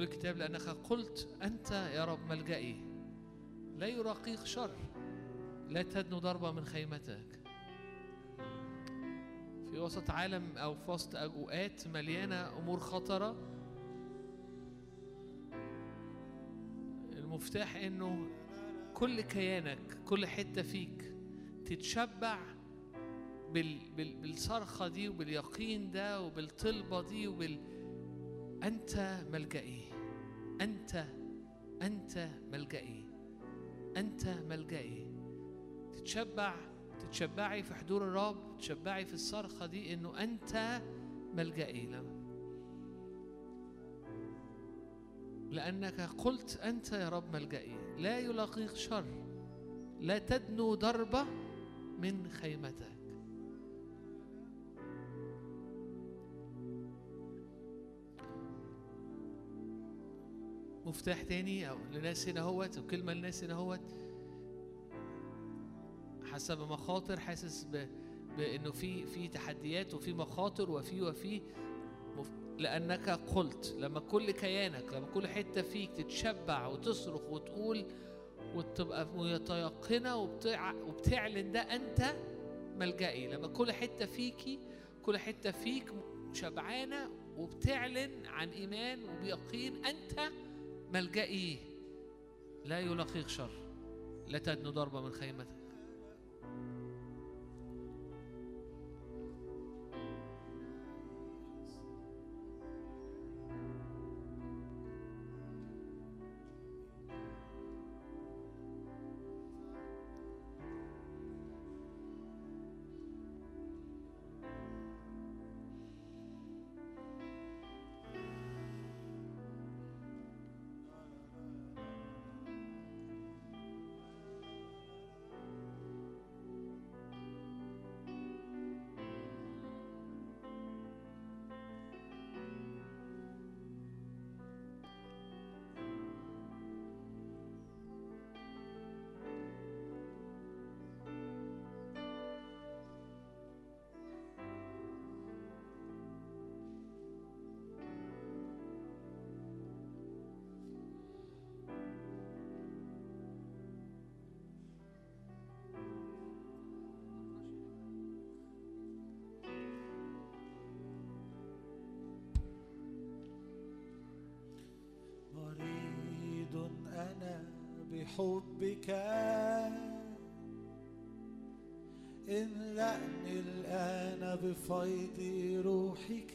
يقول الكتاب لأنك قلت أنت يا رب ملجئي. لا يراقيك شر لا تدنو ضربة من خيمتك. في وسط عالم أو في وسط أوقات مليانة أمور خطرة المفتاح إنه كل كيانك كل حتة فيك تتشبع بال بالصرخة دي وباليقين ده وبالطلبة دي وبال أنت ملجئي. أنت أنت ملجئي أنت ملجئي. تتشبع تتشبعي في حضور الرب تتشبعي في الصرخة دي إنه أنت ملجئي. لما لأنك قلت أنت يا رب ملجئي. لا يلاقيك شر لا تدنو ضربة من خيمتك. مفتاح تاني أو لناس هنا هوت أو كلمة لناس هنا هوت حسب مخاطر حاسس ب... بإنه في في تحديات وفي مخاطر وفي وفي مف... لأنك قلت لما كل كيانك لما كل حتة فيك تتشبع وتصرخ وتقول وتبقى متيقنة وبتع... وبتعلن ده أنت ملجئي. لما كل حتة فيكي كل حتة فيك شبعانة وبتعلن عن إيمان وبيقين أنت ملجئي لا يلاقيك شر. لا تدنو ضربة من خيمتك. بحبك املأني الآن بفيض روحك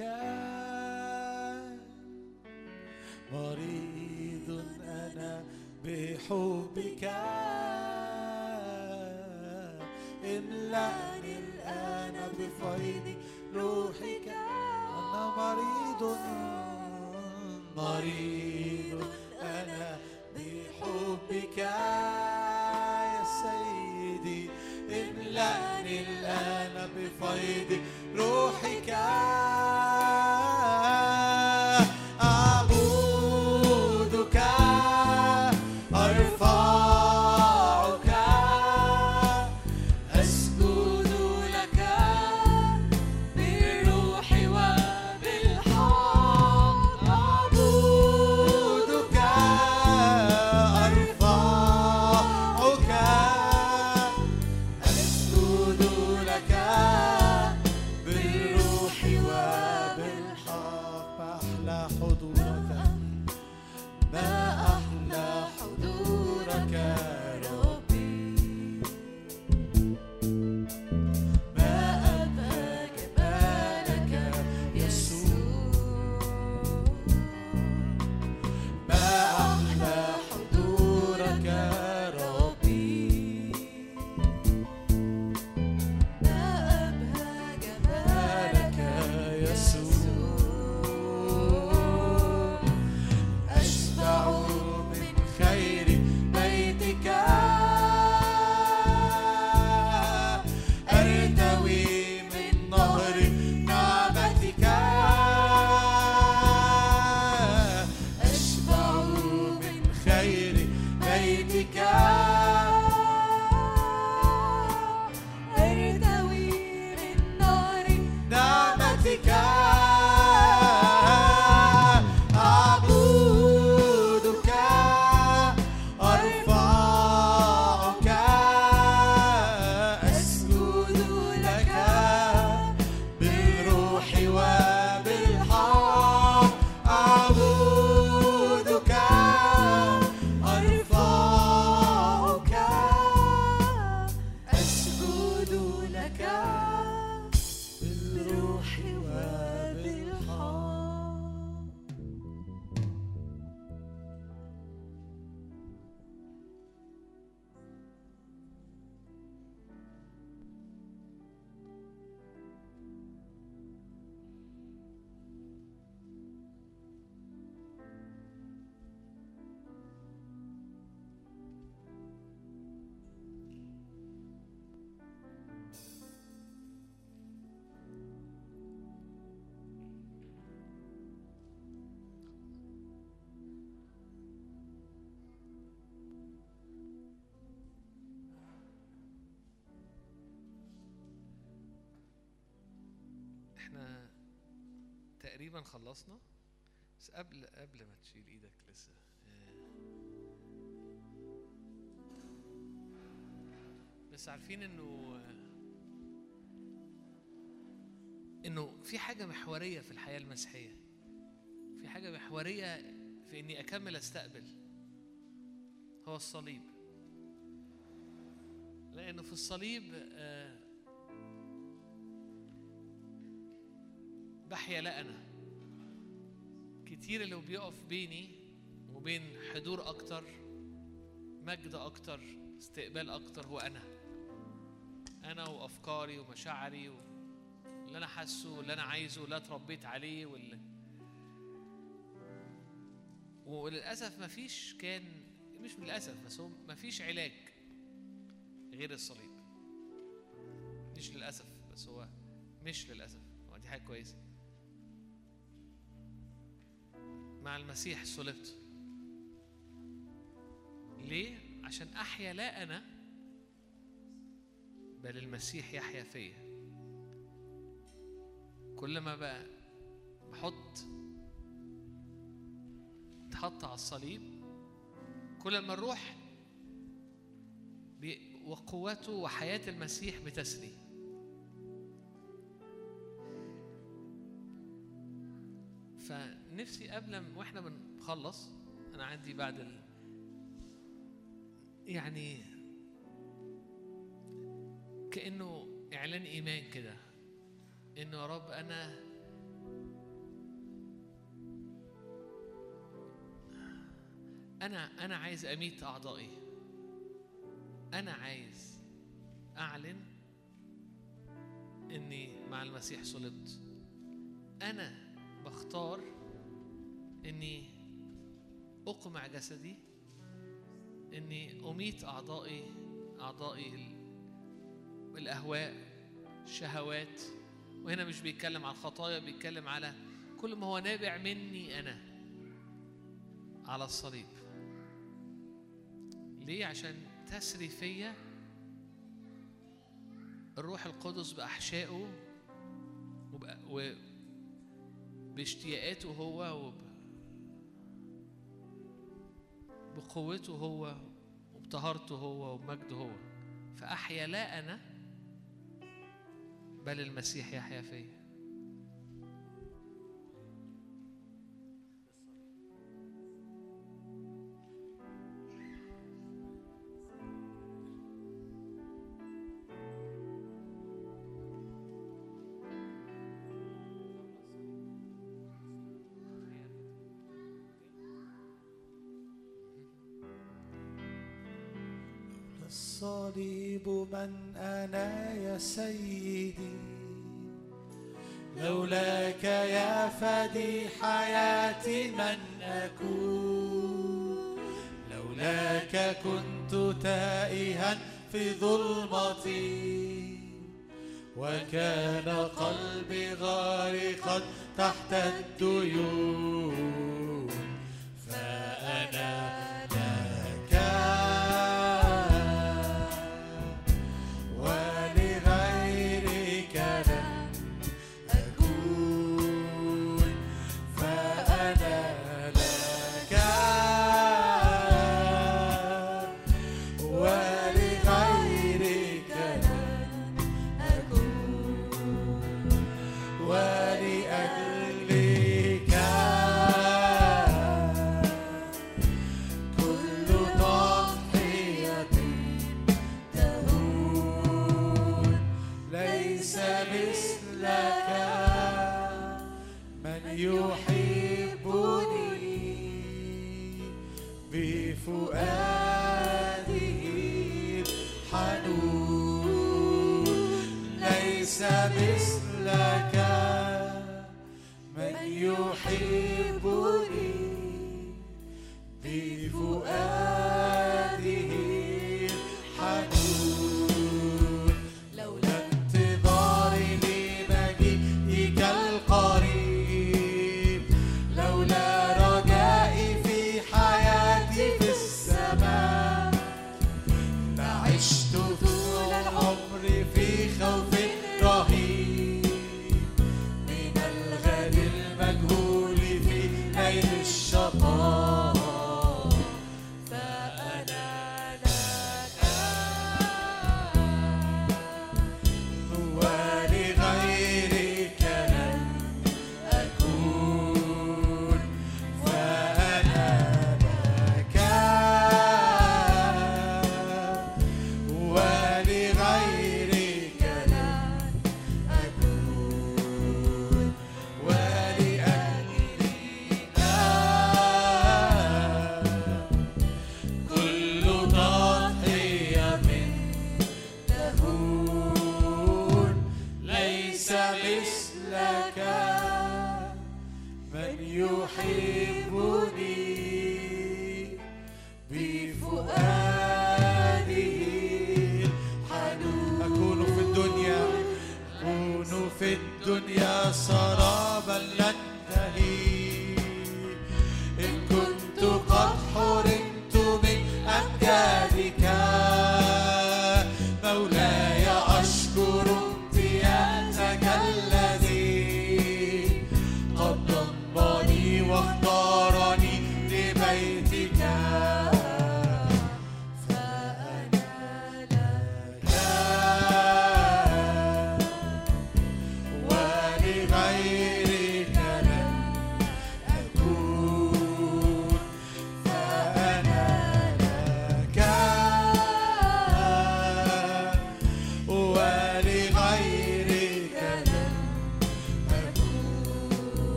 مريض أنا بحبك املأني الآن بفيض روحك أنا مريض مريض بحبك إحنا تقريبا خلصنا. بس قبل قبل ما تشيل إيدك لسه آه، بس عارفين انه انه في حاجة محورية في الحياة المسيحية. في حاجة محورية في اني اكمل استقبل. هو الصليب. لأنه في الصليب آه، بحيا لا أنا. كتير اللي بيقف بيني وبين حضور أكتر مجد أكتر استقبال أكتر هو أنا. أنا وأفكاري ومشاعري و... اللي أنا حاسه واللي أنا عايزه واللي أنا اتربيت عليه واللي وللأسف مفيش كان مش للأسف بس هو مفيش علاج غير الصليب. مش للأسف بس هو مش للأسف. هو دي حاجة كويسة. مع المسيح صلبت. ليه؟ عشان أحيا لا أنا بل المسيح يحيا فيا. كل ما بقى بحط تحط على الصليب كل ما الروح وقوته وحياة المسيح بتسري. فنفسي قبل ما وإحنا بنخلص أنا عندي بعد ال... يعني كأنه إعلان إيمان كده إنه يا رب أنا أنا أنا عايز أميت أعضائي. أنا عايز أعلن إني مع المسيح صلبت. أنا بختار إني أقمع جسدي إني أميت أعضائي أعضائي ال- الأهواء الشهوات. وهنا مش بيتكلم على الخطايا بيتكلم على كل ما هو نابع مني أنا على الصليب. ليه؟ عشان تسري فيا الروح القدس بأحشائه وبأ- و باشتياقاته هو وب بقوته هو وبطهارته هو وبمجده هو. فأحيا لا أنا بل المسيح يحيا فيا. الصليب من أنا يا سيدي. لولاك يا فدي حياتي من أكون. لولاك كنت تائها في ظلمتي. وكان قلبي غارقا تحت الديون.